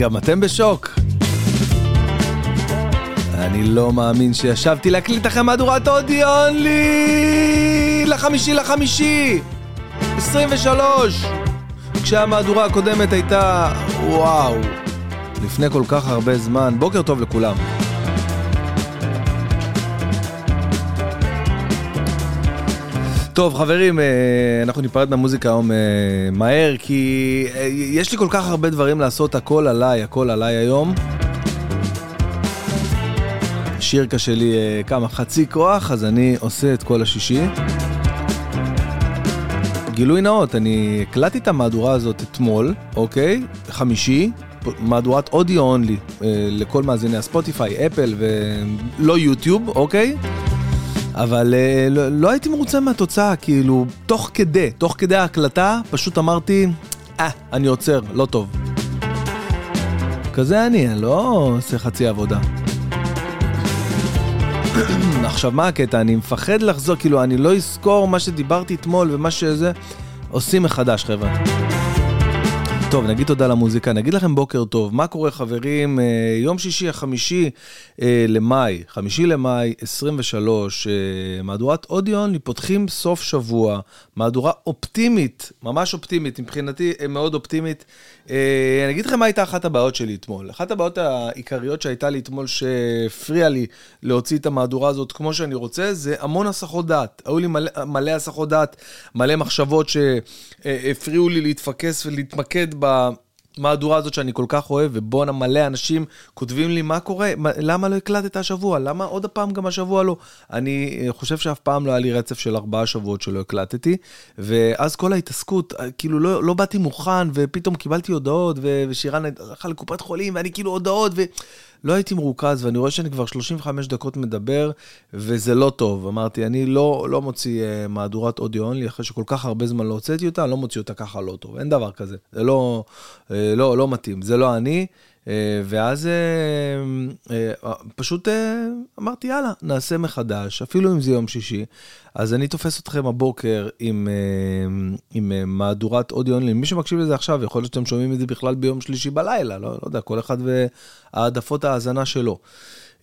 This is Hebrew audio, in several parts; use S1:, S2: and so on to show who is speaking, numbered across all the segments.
S1: גם אתם בשוק? אני לא מאמין שישבתי להקליט לכם מהדורת אודיו אונלי! לחמישי לחמישי! 23 כשהמהדורה הקודמת הייתה וואו! לפני כל כך הרבה זמן. בוקר טוב לכולם טוב חברים, אה, אנחנו ניפרד מהמוזיקה היום אה, מהר כי אה, יש לי כל כך הרבה דברים לעשות, הכל עליי, הכל עליי היום. שירקה שלי כמה חצי כוח, אז אני עושה את כל השישי. גילוי נאות, אני הקלטתי את המהדורה הזאת אתמול, אוקיי? חמישי, מהדורת אודיו אונלי לכל מאזיני הספוטיפיי, אפל ולא יוטיוב, אוקיי? אבל אה, לא, לא הייתי מרוצה מהתוצאה, כאילו, תוך כדי, תוך כדי ההקלטה, פשוט אמרתי, אה, אני עוצר, לא טוב. כזה אני, אני לא עושה חצי עבודה. עכשיו, מה הקטע? אני מפחד לחזור, כאילו, אני לא אזכור מה שדיברתי אתמול ומה שזה, עושים מחדש, חבר'ה. טוב, נגיד תודה למוזיקה, נגיד לכם בוקר טוב. מה קורה חברים? אה, יום שישי החמישי אה, למאי, חמישי למאי 23, אה, מהדורת אודיון, פותחים סוף שבוע, מהדורה אופטימית, ממש אופטימית, מבחינתי מאוד אופטימית. אני אגיד לכם מה הייתה אחת הבעיות שלי אתמול. אחת הבעיות העיקריות שהייתה לי אתמול, שהפריע לי להוציא את המהדורה הזאת כמו שאני רוצה, זה המון הסחות דעת. היו לי מלא, מלא הסחות דעת, מלא מחשבות שהפריעו לי להתפקס ולהתמקד במהדורה הזאת שאני כל כך אוהב, ובואנה מלא אנשים כותבים לי מה קורה, מה, למה לא הקלטת השבוע, למה עוד הפעם גם השבוע לא. אני חושב שאף פעם לא היה לי רצף של ארבעה שבועות שלא הקלטתי, ואז כל ההתעסקות, כאילו לא, לא באתי מוכן, ופתאום קיבלתי הודעות, ושירן הלכה לקופת חולים, ואני כאילו הודעות, ו... לא הייתי מרוכז, ואני רואה שאני כבר 35 דקות מדבר, וזה לא טוב. אמרתי, אני לא, לא מוציא uh, מהדורת אודיו אונלי, אחרי שכל כך הרבה זמן לא הוצאתי אותה, אני לא מוציא אותה ככה לא טוב. אין דבר כזה. זה לא, uh, לא, לא מתאים, זה לא אני. אה, ואז אה, אה, פשוט אמרתי, יאללה, נעשה מחדש, אפילו אם זה יום שישי. אז אני תופס אתכם הבוקר עם, עם מהדורת אודיו אונלי. מי שמקשיב לזה עכשיו, יכול להיות שאתם שומעים את זה בכלל ביום שלישי בלילה, לא, לא יודע, כל אחד והעדפות ההאזנה שלו. Uh,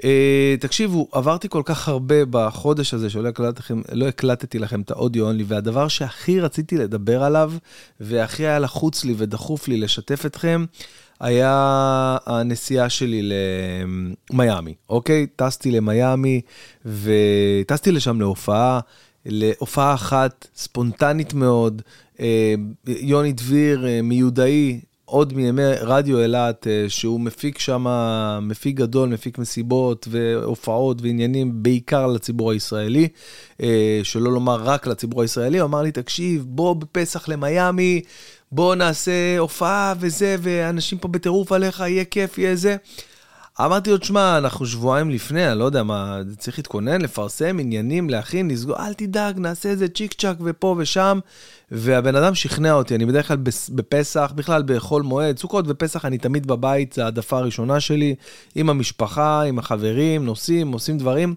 S1: תקשיבו, עברתי כל כך הרבה בחודש הזה שלא הקלטתי לכם, לא הקלטתי לכם את האודיו אונלי, והדבר שהכי רציתי לדבר עליו, והכי היה לחוץ לי ודחוף לי לשתף אתכם, היה הנסיעה שלי למיאמי, אוקיי? טסתי למיאמי וטסתי לשם להופעה, להופעה אחת ספונטנית מאוד. אה, יוני דביר אה, מיודעי, עוד מימי רדיו אילת, אה, שהוא מפיק שם, מפיק גדול, מפיק מסיבות והופעות ועניינים בעיקר לציבור הישראלי, שלא לומר רק לציבור הישראלי, הוא אמר לי, תקשיב, בוא בפסח למיאמי. בוא נעשה הופעה וזה, ואנשים פה בטירוף עליך, יהיה כיף, יהיה זה. אמרתי לו, תשמע, אנחנו שבועיים לפני, אני לא יודע מה, צריך להתכונן, לפרסם עניינים, להכין, לסגור, אל תדאג, נעשה איזה צ'יק צ'אק ופה ושם. והבן אדם שכנע אותי, אני בדרך כלל בפסח, בכלל בכל מועד, סוכות ופסח אני תמיד בבית, זו העדפה הראשונה שלי, עם המשפחה, עם החברים, נוסעים, עושים דברים.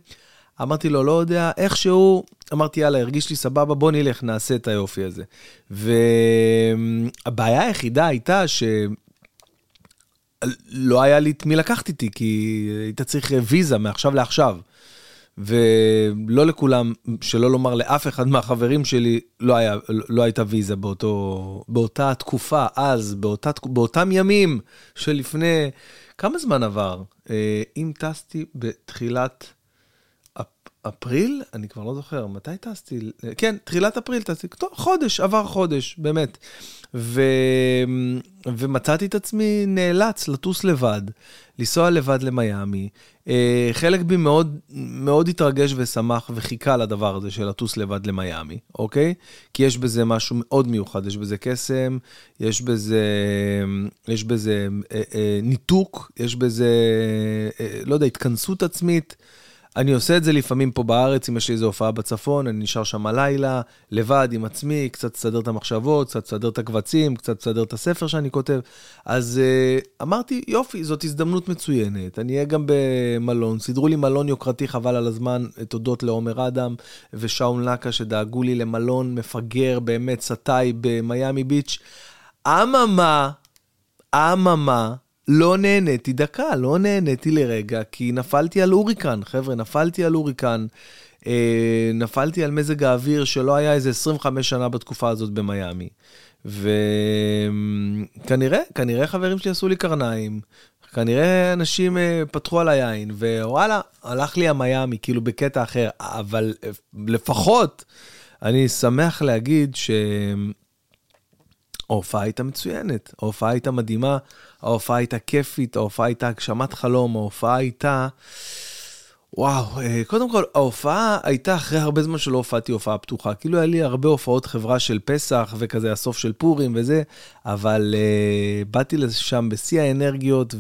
S1: אמרתי לו, לא יודע, איכשהו, אמרתי, יאללה, הרגיש לי סבבה, בוא נלך, נעשה את היופי הזה. והבעיה היחידה הייתה ש... לא היה לי את מי לקחת איתי, כי היית צריך ויזה מעכשיו לעכשיו. ולא לכולם, שלא לומר לאף אחד מהחברים שלי, לא, היה, לא הייתה ויזה באותו, באותה תקופה, אז, באותה, באותם ימים שלפני, כמה זמן עבר? אה, אם טסתי בתחילת אפריל? אני כבר לא זוכר, מתי טסתי? כן, תחילת אפריל טסתי, טוב, חודש, עבר חודש, באמת. ו... ומצאתי את עצמי נאלץ לטוס לבד, לנסוע לבד למיאמי. אה, חלק בי מאוד, מאוד התרגש ושמח וחיכה לדבר הזה של לטוס לבד למיאמי, אוקיי? כי יש בזה משהו מאוד מיוחד, יש בזה קסם, יש בזה, יש בזה אה, אה, ניתוק, יש בזה, אה, לא יודע, התכנסות עצמית. אני עושה את זה לפעמים פה בארץ, אם יש לי איזו הופעה בצפון, אני נשאר שם הלילה, לבד עם עצמי, קצת לסדר את המחשבות, קצת לסדר את הקבצים, קצת לסדר את הספר שאני כותב. אז uh, אמרתי, יופי, זאת הזדמנות מצוינת. אני אהיה גם במלון, סידרו לי מלון יוקרתי, חבל על הזמן, תודות לעומר אדם ושאול נקה, שדאגו לי למלון מפגר, באמת, סטאי במיאמי ביץ'. אממה, אממה, לא נהניתי דקה, לא נהניתי לרגע, כי נפלתי על הוריקן, חבר'ה, נפלתי על הוריקן. אה, נפלתי על מזג האוויר שלא היה איזה 25 שנה בתקופה הזאת במיאמי. וכנראה, כנראה חברים שלי עשו לי קרניים, כנראה אנשים אה, פתחו על היין, ווואלה, הלך לי המיאמי, כאילו בקטע אחר, אבל אה, לפחות אני שמח להגיד שההופעה הייתה מצוינת, ההופעה הייתה מדהימה, ההופעה הייתה כיפית, ההופעה הייתה הגשמת חלום, ההופעה הייתה... וואו, אה, קודם כל, ההופעה הייתה אחרי הרבה זמן שלא הופעתי הופעה פתוחה. כאילו היה לי הרבה הופעות חברה של פסח וכזה הסוף של פורים וזה, אבל uh, באתי לשם בשיא האנרגיות,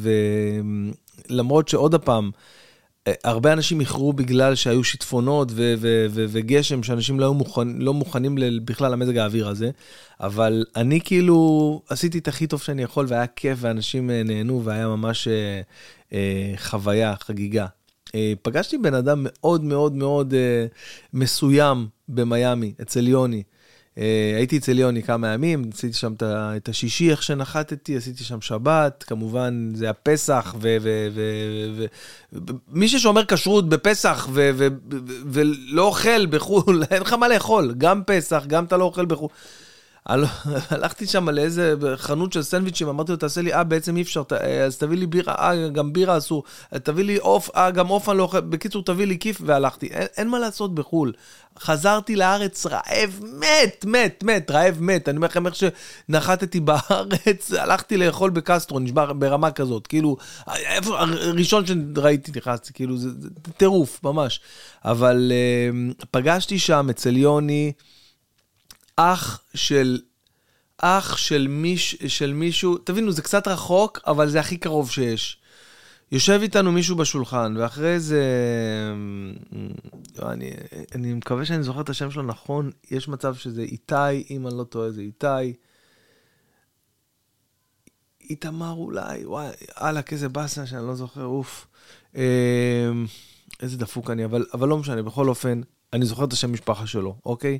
S1: ולמרות שעוד פעם, אה, הרבה אנשים איחרו בגלל שהיו שיטפונות ו- ו- ו- וגשם, שאנשים לא, מוכן, לא מוכנים בכלל למזג האוויר הזה, אבל אני כאילו עשיתי את הכי טוב שאני יכול, והיה כיף, ואנשים נהנו, והיה ממש uh, uh, חוויה, חגיגה. אה, פגשתי בן אדם מאוד מאוד מאוד אה, מסוים במיאמי, אצל יוני. אה, הייתי אצל יוני כמה ימים, עשיתי שם את השישי, איך שנחתתי, עשיתי שם שבת, כמובן זה הפסח, ומי ששומר כשרות בפסח ולא אוכל בחו"ל, אין לך מה לאכול, גם פסח, גם אתה לא אוכל בחו"ל. הלכתי שם לאיזה חנות של סנדוויצ'ים, אמרתי לו, תעשה לי, אה, בעצם אי אפשר, אה, אז תביא לי בירה, אה, גם בירה אסור, תביא לי עוף, אה, גם עוף אני לא אוכל, בקיצור, תביא לי כיף, והלכתי. אין, אין מה לעשות בחו"ל. חזרתי לארץ רעב מת, מת, מת, רעב מת. אני אומר לכם איך שנחתתי בארץ, הלכתי לאכול בקסטרו, נשבר ברמה כזאת. כאילו, איפה, הראשון שראיתי נכנסתי, כאילו, זה, טירוף, ממש. אבל uh, פגשתי שם אצל יוני, אח של, אח של, מיש, של מישהו, תבינו, זה קצת רחוק, אבל זה הכי קרוב שיש. יושב איתנו מישהו בשולחן, ואחרי זה... לא, אני, אני מקווה שאני זוכר את השם שלו נכון, יש מצב שזה איתי, אם אני לא טועה זה איתי. איתמר אולי, וואי, אללה, איזה באסה שאני לא זוכר, אוף. אה, איזה דפוק אני, אבל, אבל לא משנה, בכל אופן, אני זוכר את השם משפחה שלו, אוקיי?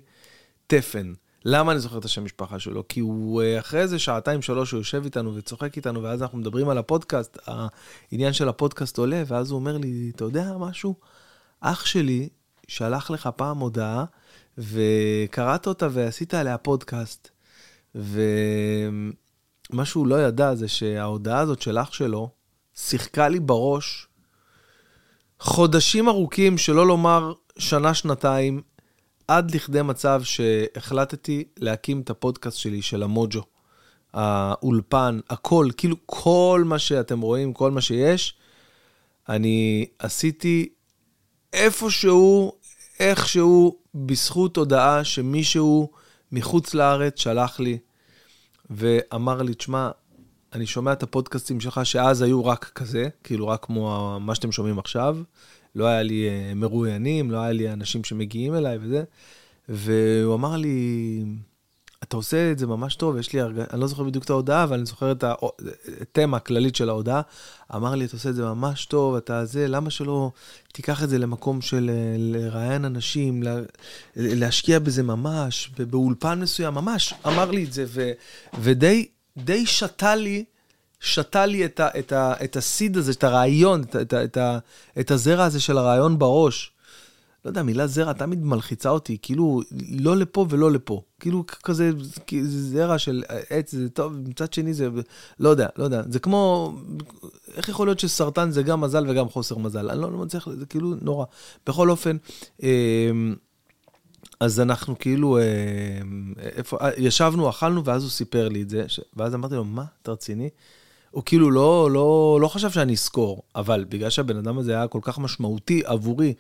S1: תפן. למה אני זוכר את השם משפחה שלו? כי הוא אה, אחרי איזה שעתיים שלוש הוא יושב איתנו וצוחק איתנו, ואז אנחנו מדברים על הפודקאסט, העניין של הפודקאסט עולה, ואז הוא אומר לי, אתה יודע משהו? אח שלי שלח לך פעם הודעה, וקראת אותה ועשית עליה פודקאסט, ומה שהוא לא ידע זה שההודעה הזאת של אח שלו שיחקה לי בראש חודשים ארוכים, שלא לומר שנה-שנתיים, עד לכדי מצב שהחלטתי להקים את הפודקאסט שלי, של המוג'ו. האולפן, הכל, כאילו כל מה שאתם רואים, כל מה שיש, אני עשיתי איפשהו, איכשהו, בזכות הודעה שמישהו מחוץ לארץ שלח לי ואמר לי, תשמע, אני שומע את הפודקאסטים שלך, שאז היו רק כזה, כאילו רק כמו מה שאתם שומעים עכשיו, לא היה לי uh, מרואיינים, לא היה לי אנשים שמגיעים אליי וזה. והוא אמר לי, אתה עושה את זה ממש טוב, יש לי הרגע, אני לא זוכר בדיוק את ההודעה, אבל אני זוכר את התמה הכללית של ההודעה. אמר לי, אתה עושה את זה ממש טוב, אתה זה, למה שלא תיקח את זה למקום של אה, לראיין אנשים, לה, להשקיע בזה ממש, באולפן מסוים, ממש, אמר לי את זה, ו, ודי די שתה לי שתה לי את, ה, את, ה, את הסיד הזה, את הרעיון, את, את, את, את הזרע הזה של הרעיון בראש. לא יודע, המילה זרע תמיד מלחיצה אותי, כאילו, לא לפה ולא לפה. כאילו, כזה, זרע של עץ, זה טוב, מצד שני זה, לא יודע, לא יודע. זה כמו, איך יכול להיות שסרטן זה גם מזל וגם חוסר מזל? אני לא, לא מצליח, זה כאילו נורא. בכל אופן, אמ, אז אנחנו כאילו, אמ, איפה, ישבנו, אכלנו, ואז הוא סיפר לי את זה, ואז אמרתי לו, מה, אתה רציני? הוא כאילו לא, לא, לא חשב שאני אזכור, אבל בגלל שהבן אדם הזה היה כל כך משמעותי עבורי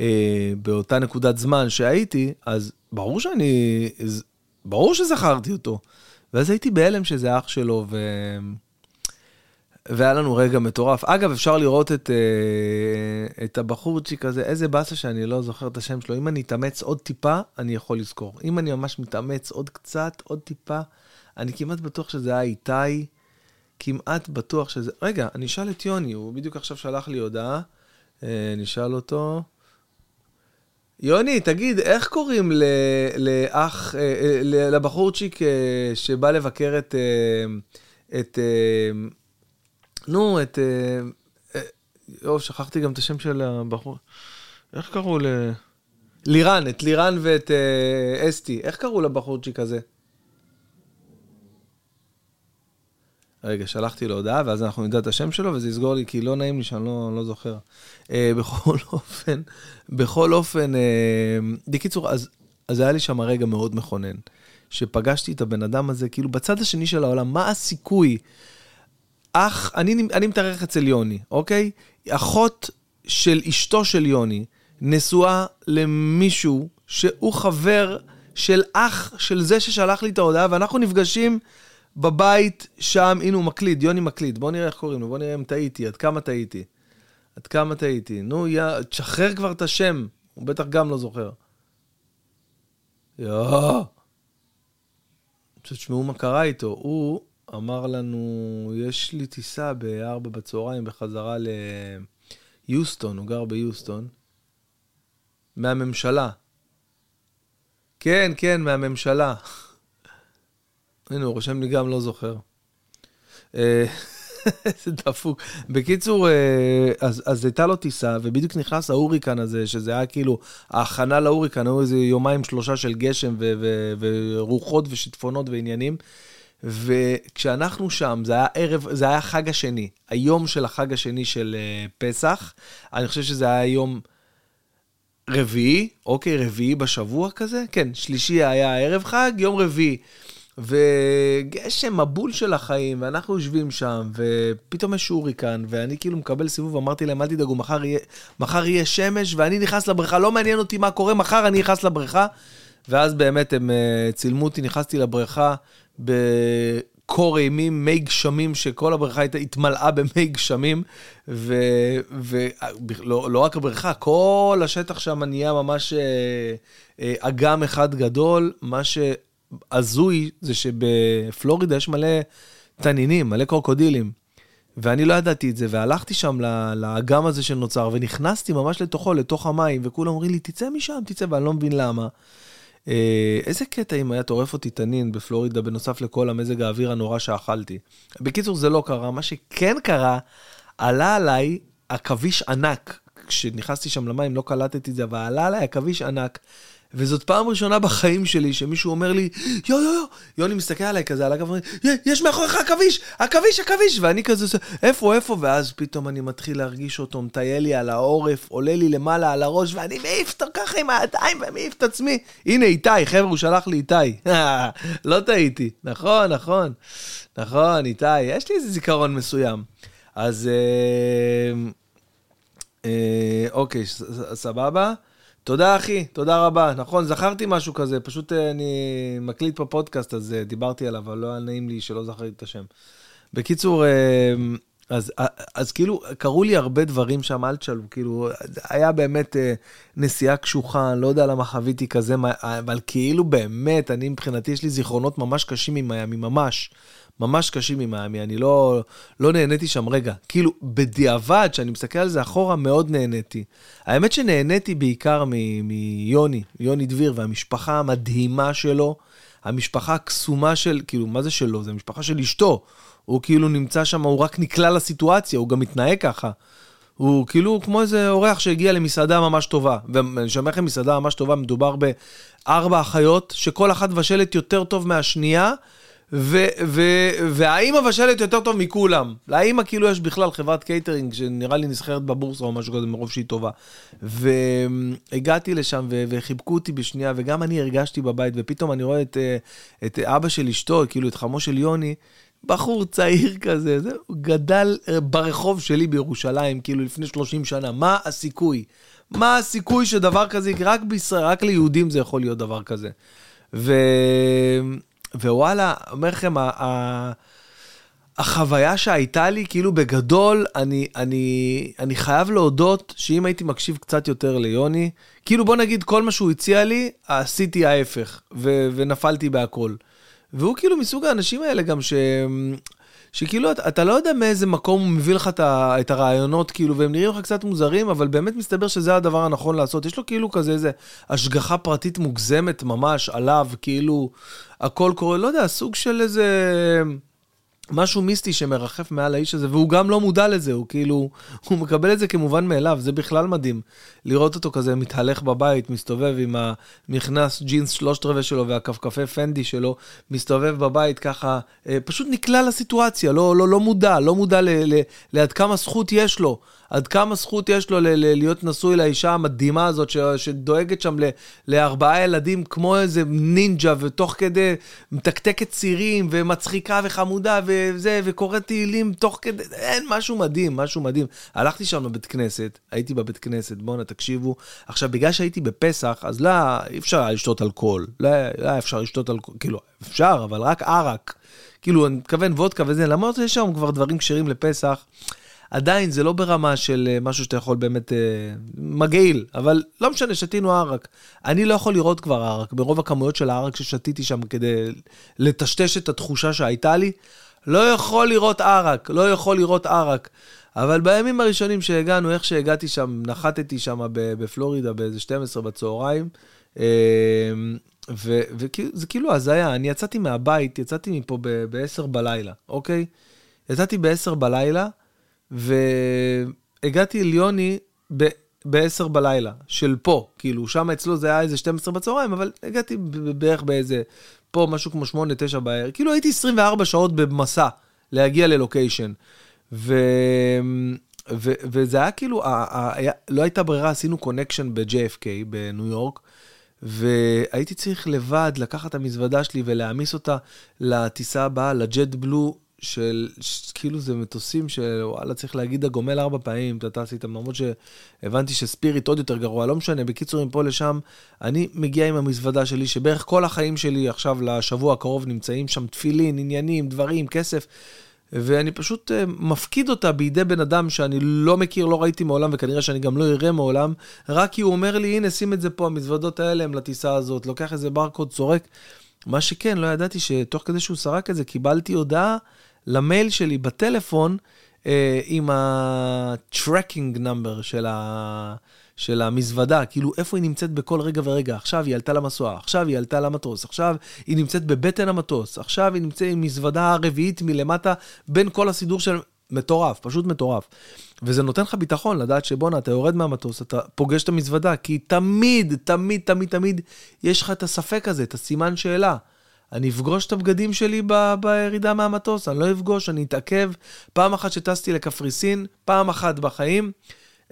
S1: אה, באותה נקודת זמן שהייתי, אז ברור שאני, ברור שזכרתי אותו. ואז הייתי בהלם שזה אח שלו, ו... והיה לנו רגע מטורף. אגב, אפשר לראות את, אה, את הבחורצ'יק הזה, איזה באסה שאני לא זוכר את השם שלו. אם אני אתאמץ עוד טיפה, אני יכול לזכור. אם אני ממש מתאמץ עוד קצת, עוד טיפה, אני כמעט בטוח שזה היה איתי. כמעט בטוח שזה... רגע, אני אשאל את יוני, הוא בדיוק עכשיו שלח לי הודעה. אה, נשאל אותו. יוני, תגיד, איך קוראים לאח, אה, אה, לבחורצ'יק שבא לבקר את, את, נו, את... יואו, שכחתי גם את השם של הבחור. איך קראו ל... לירן, את לירן ואת אסתי. איך קראו לבחורצ'יק הזה? רגע, שלחתי לו הודעה, ואז אנחנו נדע את השם שלו, וזה יסגור לי, כי לא נעים לי שאני לא, לא זוכר. אה, בכל אופן, בכל אופן, אה, בקיצור, אז, אז היה לי שם רגע מאוד מכונן, שפגשתי את הבן אדם הזה, כאילו, בצד השני של העולם, מה הסיכוי? אח, אני, אני מתארח אצל יוני, אוקיי? אחות של אשתו של יוני, נשואה למישהו שהוא חבר של אח של זה ששלח לי את ההודעה, ואנחנו נפגשים... בבית שם, הנה הוא מקליד, יוני מקליד, בוא נראה איך קוראים לו, בוא נראה אם טעיתי, עד כמה טעיתי. עד כמה טעיתי. נו, יא, תשחרר כבר את השם, הוא בטח גם לא זוכר. יואו. תשמעו מה קרה איתו. הוא אמר לנו, יש לי טיסה ב-4 בצהריים בחזרה ליוסטון, הוא גר ביוסטון. מהממשלה. כן, כן, מהממשלה. הנה, הוא רושם לי גם לא זוכר. אה, איזה דפוק. בקיצור, אה, אז, אז הייתה לו טיסה, ובדיוק נכנס ההוריקן הזה, שזה היה כאילו ההכנה להוריקן, היו איזה יומיים שלושה של גשם ו- ו- ורוחות ושיטפונות ועניינים. וכשאנחנו שם, זה היה ערב, זה היה חג השני, היום של החג השני של uh, פסח. אני חושב שזה היה יום רביעי, אוקיי, רביעי בשבוע כזה. כן, שלישי היה ערב חג, יום רביעי. וגשם מבול של החיים, ואנחנו יושבים שם, ופתאום יש הוריקן, ואני כאילו מקבל סיבוב, אמרתי להם, אל תדאגו, מחר יהיה, מחר יהיה שמש, ואני נכנס לבריכה, לא מעניין אותי מה קורה, מחר אני נכנס לבריכה. ואז באמת הם uh, צילמו אותי, נכנסתי לבריכה בקור אימים, מי גשמים, שכל הבריכה התמלאה במי גשמים, ולא לא רק הבריכה, כל השטח שם נהיה ממש uh, uh, אגם אחד גדול, מה ש... הזוי זה שבפלורידה יש מלא תנינים, מלא קרוקודילים. ואני לא ידעתי את זה, והלכתי שם לאגם הזה שנוצר, ונכנסתי ממש לתוכו, לתוך המים, וכולם אומרים לי, תצא משם, תצא, ואני לא מבין למה. אה, איזה קטע אם היה טורף אותי תנין בפלורידה, בנוסף לכל המזג האוויר הנורא שאכלתי. בקיצור, זה לא קרה. מה שכן קרה, עלה עליי עכביש ענק. כשנכנסתי שם למים, לא קלטתי את זה, אבל עלה עליי עכביש ענק. וזאת פעם ראשונה בחיים שלי שמישהו אומר לי, יו יו יו, יוני מסתכל עליי כזה על ואומר, יש מאחוריך עכביש, עכביש, עכביש, ואני כזה, איפה, איפה, ואז פתאום אני מתחיל להרגיש אותו מטייל לי על העורף, עולה לי למעלה על הראש, ואני מעיף אותו ככה עם הידיים ומעיף את עצמי. הנה איתי, חבר'ה, הוא שלח לי איתי. לא טעיתי, נכון, נכון, נכון, איתי, יש לי איזה זיכרון מסוים. אז אה, אה, אוקיי, סבבה. תודה, אחי, תודה רבה. נכון, זכרתי משהו כזה, פשוט אה, אני מקליט פה פודקאסט, אז אה, דיברתי עליו, אבל לא היה נעים לי שלא זכרתי את השם. בקיצור, אה, אז, אז כאילו, קרו לי הרבה דברים שם, אל תשאלו, כאילו, היה באמת נסיעה קשוחה, לא יודע למה חוויתי כזה, אבל כאילו באמת, אני מבחינתי, יש לי זיכרונות ממש קשים ממיאמי, ממש. ממש קשים ממיאמי, אני לא, לא נהניתי שם רגע. כאילו, בדיעבד, כשאני מסתכל על זה אחורה, מאוד נהניתי. האמת שנהניתי בעיקר מיוני, יוני דביר והמשפחה המדהימה שלו, המשפחה הקסומה של, כאילו, מה זה שלו? זה המשפחה של אשתו. הוא כאילו נמצא שם, הוא רק נקלע לסיטואציה, הוא גם מתנהג ככה. הוא כאילו כמו איזה אורח שהגיע למסעדה ממש טובה. ואני שומע לכם מסעדה ממש טובה, מדובר בארבע אחיות, שכל אחת מבשלת יותר טוב מהשנייה, והאימא מבשלת יותר טוב מכולם. לאימא כאילו יש בכלל חברת קייטרינג שנראה לי נסחרת בבורסה או משהו כזה מרוב שהיא טובה. והגעתי לשם וחיבקו אותי בשנייה, וגם אני הרגשתי בבית, ופתאום אני רואה את, אה, את אבא של אשתו, כאילו את חמו של יוני, בחור צעיר כזה, זה, הוא גדל אה, ברחוב שלי בירושלים, כאילו לפני 30 שנה. מה הסיכוי? מה הסיכוי שדבר כזה יקרה? רק בישראל, רק ליהודים זה יכול להיות דבר כזה. ו... ווואלה, אומר לכם, החוויה שהייתה לי, כאילו בגדול, אני, אני, אני חייב להודות שאם הייתי מקשיב קצת יותר ליוני, כאילו בוא נגיד כל מה שהוא הציע לי, עשיתי ההפך, ו, ונפלתי בהכל. והוא כאילו מסוג האנשים האלה גם ש... שכאילו אתה, אתה לא יודע מאיזה מקום הוא מביא לך את הרעיונות, כאילו, והם נראים לך קצת מוזרים, אבל באמת מסתבר שזה הדבר הנכון לעשות. יש לו כאילו כזה איזה השגחה פרטית מוגזמת ממש עליו, כאילו, הכל קורה, לא יודע, סוג של איזה... משהו מיסטי שמרחף מעל האיש הזה, והוא גם לא מודע לזה, הוא כאילו, הוא מקבל את זה כמובן מאליו, זה בכלל מדהים. לראות אותו כזה מתהלך בבית, מסתובב עם המכנס ג'ינס שלושת רבעי שלו והכפכפי פנדי שלו, מסתובב בבית ככה, אה, פשוט נקלע לסיטואציה, לא, לא, לא מודע, לא מודע ל, ל, לעד כמה זכות יש לו. עד כמה זכות יש לו ל- ל- להיות נשוי לאישה המדהימה הזאת, ש- שדואגת שם ל- לארבעה ילדים כמו איזה נינג'ה, ותוך כדי מתקתקת צירים, ומצחיקה וחמודה, וזה, וקוראת תהילים תוך כדי, אין, משהו מדהים, משהו מדהים. הלכתי שם לבית כנסת, הייתי בבית כנסת, בואנה, תקשיבו. עכשיו, בגלל שהייתי בפסח, אז לא, אי אפשר לשתות אלכוהול. לא, לא אפשר לשתות אלכוהול, כאילו, אפשר, אבל רק ערק. כאילו, אני מתכוון וודקה וזה, למרות שיש שם כבר דברים כשרים לפסח. עדיין זה לא ברמה של אה, משהו שאתה יכול באמת, אה, מגעיל, אבל לא משנה, שתינו ערק. אני לא יכול לראות כבר ערק, ברוב הכמויות של הערק ששתיתי שם כדי לטשטש את התחושה שהייתה לי, לא יכול לראות ערק, לא יכול לראות ערק. אבל בימים הראשונים שהגענו, איך שהגעתי שם, נחתתי שם בפלורידה באיזה 12 בצהריים, אה, וזה כאילו הזיה, אני יצאתי מהבית, יצאתי מפה ב-10 בלילה, אוקיי? יצאתי ב-10 בלילה, והגעתי ליוני ב-10 בלילה, של פה, כאילו, שם אצלו זה היה איזה 12 בצהריים, אבל הגעתי בערך באיזה, פה משהו כמו 8-9 בערב, כאילו הייתי 24 שעות במסע להגיע ללוקיישן. ו... ו... וזה היה כאילו, ה... ה... היה... לא הייתה ברירה, עשינו קונקשן ב-JFK בניו יורק, והייתי צריך לבד לקחת את המזוודה שלי ולהעמיס אותה לטיסה הבאה, לג'ט בלו של, כאילו זה מטוסים שוואלה, צריך להגיד הגומל ארבע פעמים, אתה טס איתם, למרות שהבנתי שספיריט עוד יותר גרוע, לא משנה, בקיצור, מפה לשם, אני מגיע עם המזוודה שלי, שבערך כל החיים שלי עכשיו לשבוע הקרוב נמצאים שם תפילין, עניינים, דברים, כסף. ואני פשוט uh, מפקיד אותה בידי בן אדם שאני לא מכיר, לא ראיתי מעולם, וכנראה שאני גם לא אראה מעולם, רק כי הוא אומר לי, הנה, שים את זה פה, המזוודות האלה הם לטיסה הזאת, לוקח איזה ברקוד, צורק. מה שכן, לא ידעתי שתוך כדי שהוא סרק את זה, קיבלתי הודעה למייל שלי בטלפון אה, עם ה-tracking number של, ה, של המזוודה, כאילו איפה היא נמצאת בכל רגע ורגע. עכשיו היא עלתה למסוע, עכשיו היא עלתה למטוס, עכשיו היא נמצאת בבטן המטוס, עכשיו היא נמצאת עם מזוודה רביעית מלמטה בין כל הסידור של... מטורף, פשוט מטורף. וזה נותן לך ביטחון לדעת שבואנה, אתה יורד מהמטוס, אתה פוגש את המזוודה, כי תמיד, תמיד, תמיד, תמיד יש לך את הספק הזה, את הסימן שאלה. אני אפגוש את הבגדים שלי ב- בירידה מהמטוס, אני לא אפגוש, אני אתעכב. פעם אחת שטסתי לקפריסין, פעם אחת בחיים,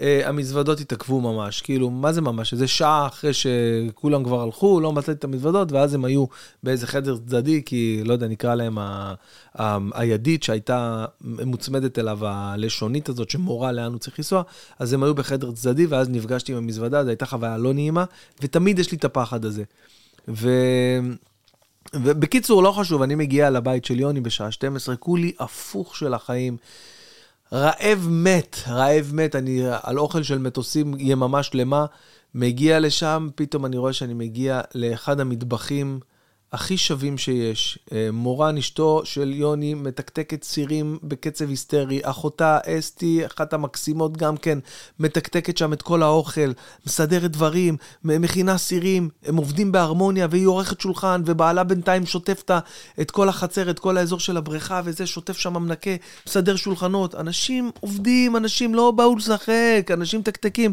S1: אה, המזוודות התעכבו ממש. כאילו, מה זה ממש? איזה שעה אחרי שכולם כבר הלכו, לא מצאתי את המזוודות, ואז הם היו באיזה חדר צדדי, כי, לא יודע, נקרא להם ה- ה- הידית שהייתה מוצמדת אליו, הלשונית הזאת, שמורה לאן הוא צריך לנסוע, אז הם היו בחדר צדדי, ואז נפגשתי עם המזוודה, זו הייתה חוויה לא נעימה, ותמיד יש לי את הפחד הזה. ו... ובקיצור, לא חשוב, אני מגיע לבית של יוני בשעה 12, כולי הפוך של החיים. רעב מת, רעב מת, אני על אוכל של מטוסים יממה שלמה, מגיע לשם, פתאום אני רואה שאני מגיע לאחד המטבחים הכי שווים שיש. אה, מורן, אשתו של יוני, מתקתקת צירים בקצב היסטרי. אחותה, אסתי, אחת המקסימות גם כן, מתקתקת שם את כל האוכל, מסדרת דברים, מכינה סירים, הם עובדים בהרמוניה, והיא עורכת שולחן, ובעלה בינתיים שוטף את כל החצר, את כל האזור של הבריכה, וזה, שוטף שם מנקה, מסדר שולחנות. אנשים עובדים, אנשים לא באו לשחק, אנשים תקתקים.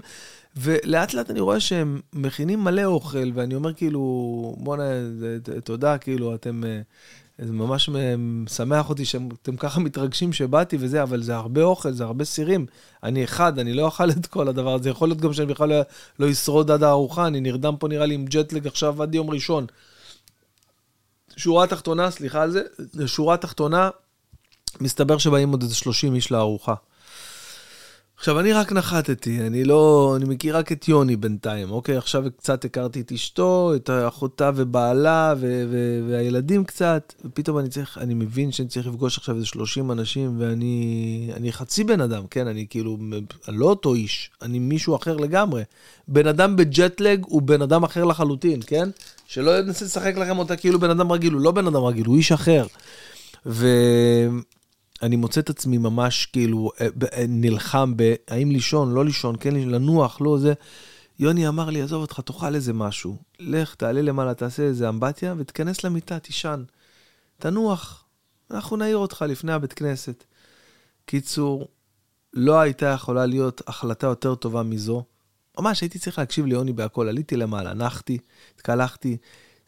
S1: ולאט לאט אני רואה שהם מכינים מלא אוכל, ואני אומר כאילו, בואנה, תודה, כאילו, אתם... אה, זה ממש משמח אותי שאתם ככה מתרגשים שבאתי וזה, אבל זה הרבה אוכל, זה הרבה סירים. אני אחד, אני לא אוכל את כל הדבר הזה. יכול להיות גם שאני בכלל לא, לא אשרוד עד הארוחה, אני נרדם פה נראה לי עם ג'טלג עכשיו עד יום ראשון. שורה תחתונה, סליחה על זה, שורה תחתונה, מסתבר שבאים עוד איזה 30 איש לארוחה. עכשיו, אני רק נחתתי, אני לא... אני מכיר רק את יוני בינתיים, אוקיי? עכשיו קצת הכרתי את אשתו, את אחותה ובעלה ו- ו- והילדים קצת, ופתאום אני צריך, אני מבין שאני צריך לפגוש עכשיו איזה 30 אנשים, ואני אני חצי בן אדם, כן? אני כאילו, אני לא אותו איש, אני מישהו אחר לגמרי. בן אדם בג'טלג הוא בן אדם אחר לחלוטין, כן? שלא ננסה לשחק לכם אותה כאילו בן אדם רגיל, הוא לא בן אדם רגיל, הוא איש אחר. ו... אני מוצא את עצמי ממש כאילו אה, אה, נלחם בהאם לישון, לא לישון, כן לנוח, לא זה. יוני אמר לי, עזוב אותך, תאכל איזה משהו. לך, תעלה למעלה, תעשה איזה אמבטיה ותיכנס למיטה, תישן. תנוח. אנחנו נעיר אותך לפני הבית כנסת. קיצור, לא הייתה יכולה להיות החלטה יותר טובה מזו. ממש הייתי צריך להקשיב ליוני בהכל, עליתי למעלה, נחתי, התקלחתי,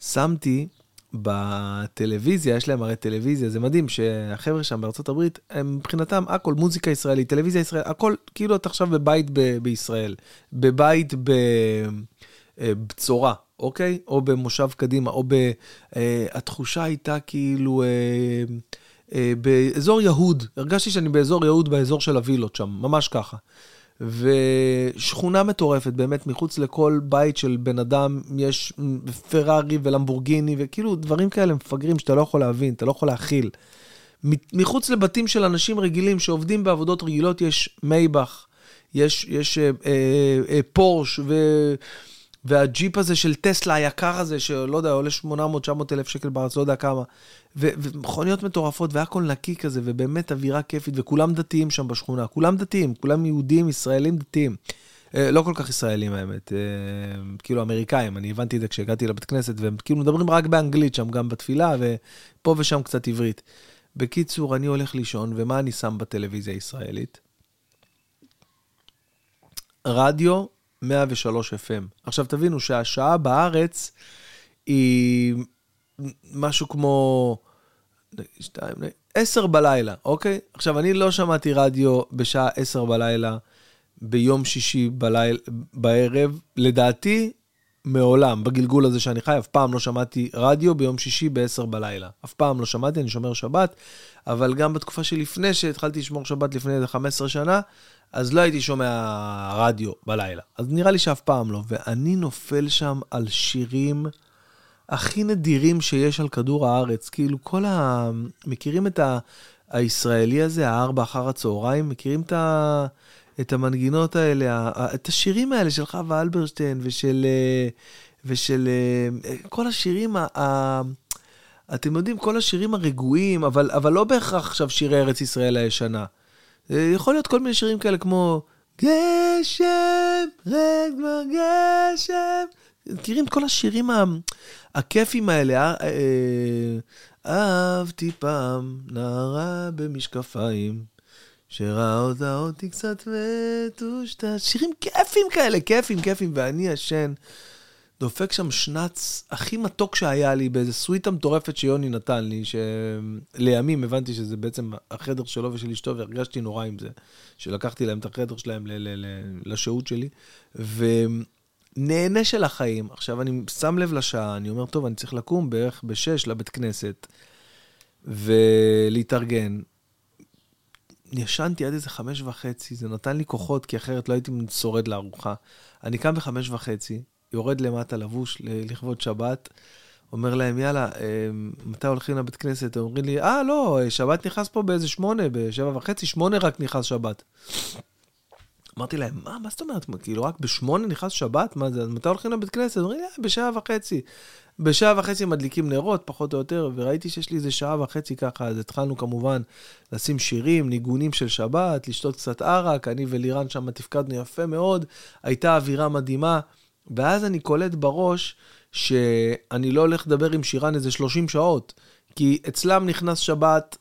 S1: שמתי בטלוויזיה, יש להם הרי טלוויזיה, זה מדהים שהחבר'ה שם בארצות הברית, הם מבחינתם הכל מוזיקה ישראלית, טלוויזיה ישראלית, הכל כאילו אתה עכשיו בבית ב- בישראל, בבית בבצורה, אוקיי? או במושב קדימה, או ב... אה, התחושה הייתה כאילו... אה, אה, באזור יהוד, הרגשתי שאני באזור יהוד, באזור של הווילות שם, ממש ככה. ושכונה מטורפת, באמת, מחוץ לכל בית של בן אדם יש פרארי ולמבורגיני, וכאילו דברים כאלה מפגרים שאתה לא יכול להבין, אתה לא יכול להכיל. מחוץ לבתים של אנשים רגילים שעובדים בעבודות רגילות, יש מייבך, יש, יש אה, אה, אה, פורש, ו... והג'יפ הזה של טסלה היקר הזה, שלא יודע, עולה 800-900 אלף שקל בארץ, לא יודע כמה. ו- ומכוניות מטורפות, והכל נקי כזה, ובאמת אווירה כיפית, וכולם דתיים שם בשכונה. כולם דתיים, כולם יהודים, ישראלים דתיים. אה, לא כל כך ישראלים האמת, אה, כאילו אמריקאים, אני הבנתי את זה כשהגעתי לבית כנסת, והם כאילו מדברים רק באנגלית שם, גם בתפילה, ופה ושם קצת עברית. בקיצור, אני הולך לישון, ומה אני שם בטלוויזיה הישראלית? רדיו 103 FM. עכשיו תבינו שהשעה בארץ היא משהו כמו 2, 10 בלילה, אוקיי? עכשיו, אני לא שמעתי רדיו בשעה 10 בלילה ביום שישי בליל, בערב. לדעתי, מעולם, בגלגול הזה שאני חי, אף פעם לא שמעתי רדיו ביום שישי ב-10 בלילה. אף פעם לא שמעתי, אני שומר שבת, אבל גם בתקופה שלפני שהתחלתי לשמור שבת לפני איזה 15 שנה, אז לא הייתי שומע רדיו בלילה. אז נראה לי שאף פעם לא. ואני נופל שם על שירים הכי נדירים שיש על כדור הארץ. כאילו, כל ה... מכירים את ה... הישראלי הזה, הארבע אחר הצהריים? מכירים את, ה... את המנגינות האלה, את השירים האלה של חווה אלברשטיין ושל... ושל כל השירים ה... אתם יודעים, כל השירים הרגועים, אבל, אבל לא בהכרח עכשיו שירי ארץ ישראל הישנה. אה, יכול להיות כל מיני שירים כאלה כמו גשם, רד גשם. מכירים כל השירים הכיפים האלה? אה, אה, אהבתי פעם נערה במשקפיים, שראה אותה אותי קצת ותושתה. שירים כיפים כאלה, כיפים, כיפים, ואני ישן. דופק שם שנץ הכי מתוק שהיה לי באיזה סוויטה מטורפת שיוני נתן לי, שלימים הבנתי שזה בעצם החדר שלו ושל אשתו, והרגשתי נורא עם זה, שלקחתי להם את החדר שלהם לשהות שלי, ונהנה של החיים. עכשיו, אני שם לב לשעה, אני אומר, טוב, אני צריך לקום בערך בשש לבית כנסת, ולהתארגן. ישנתי עד איזה חמש וחצי, זה נתן לי כוחות, כי אחרת לא הייתי שורד לארוחה. אני קם בחמש וחצי, יורד למטה לבוש לכבוד שבת, אומר להם, יאללה, אה, מתי הולכים לבית כנסת? אומרים לי, אה, לא, שבת נכנס פה באיזה שמונה, בשבע וחצי, שמונה רק נכנס שבת. אמרתי להם, מה, מה זאת אומרת? כאילו, רק בשמונה נכנס שבת? מה זה? אז מתי הולכים לבית כנסת? אומרים לי, אה, בשעה וחצי. בשעה וחצי מדליקים נרות, פחות או יותר, וראיתי שיש לי איזה שעה וחצי ככה, אז התחלנו כמובן לשים שירים, ניגונים של שבת, לשתות קצת ערק, אני ולירן שם תפקדנו יפה מאוד, הייתה אווירה מדהימה. ואז אני קולט בראש שאני לא הולך לדבר עם שירן איזה 30 שעות, כי אצלם נכנס שבת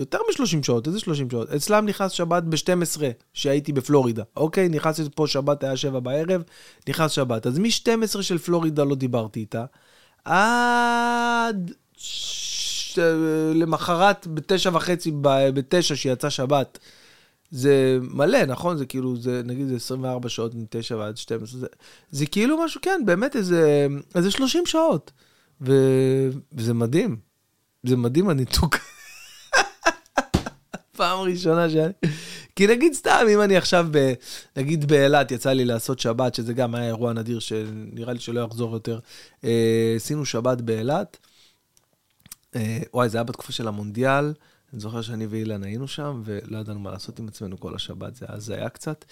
S1: יותר מ-30 שעות, איזה 30 שעות? אצלם נכנס שבת ב-12, שהייתי בפלורידה, אוקיי? נכנסתי פה שבת, היה 7 בערב, נכנס שבת. אז מ-12 של פלורידה לא דיברתי איתה, עד ש... למחרת בתשע וחצי, בתשע שיצא שבת, זה מלא, נכון? זה כאילו, זה נגיד זה 24 שעות מ-9 ועד 12, זה, זה כאילו משהו, כן, באמת איזה, איזה 30 שעות. ו, וזה מדהים. זה מדהים הניתוק. פעם ראשונה שאני... כי נגיד סתם, אם אני עכשיו, ב, נגיד באילת, יצא לי לעשות שבת, שזה גם היה אירוע נדיר שנראה לי שלא יחזור יותר. אה, עשינו שבת באילת. אה, וואי, זה היה בתקופה של המונדיאל. אני זוכר שאני ואילן היינו שם, ולא ידענו מה לעשות עם עצמנו כל השבת, זה אז היה קצת.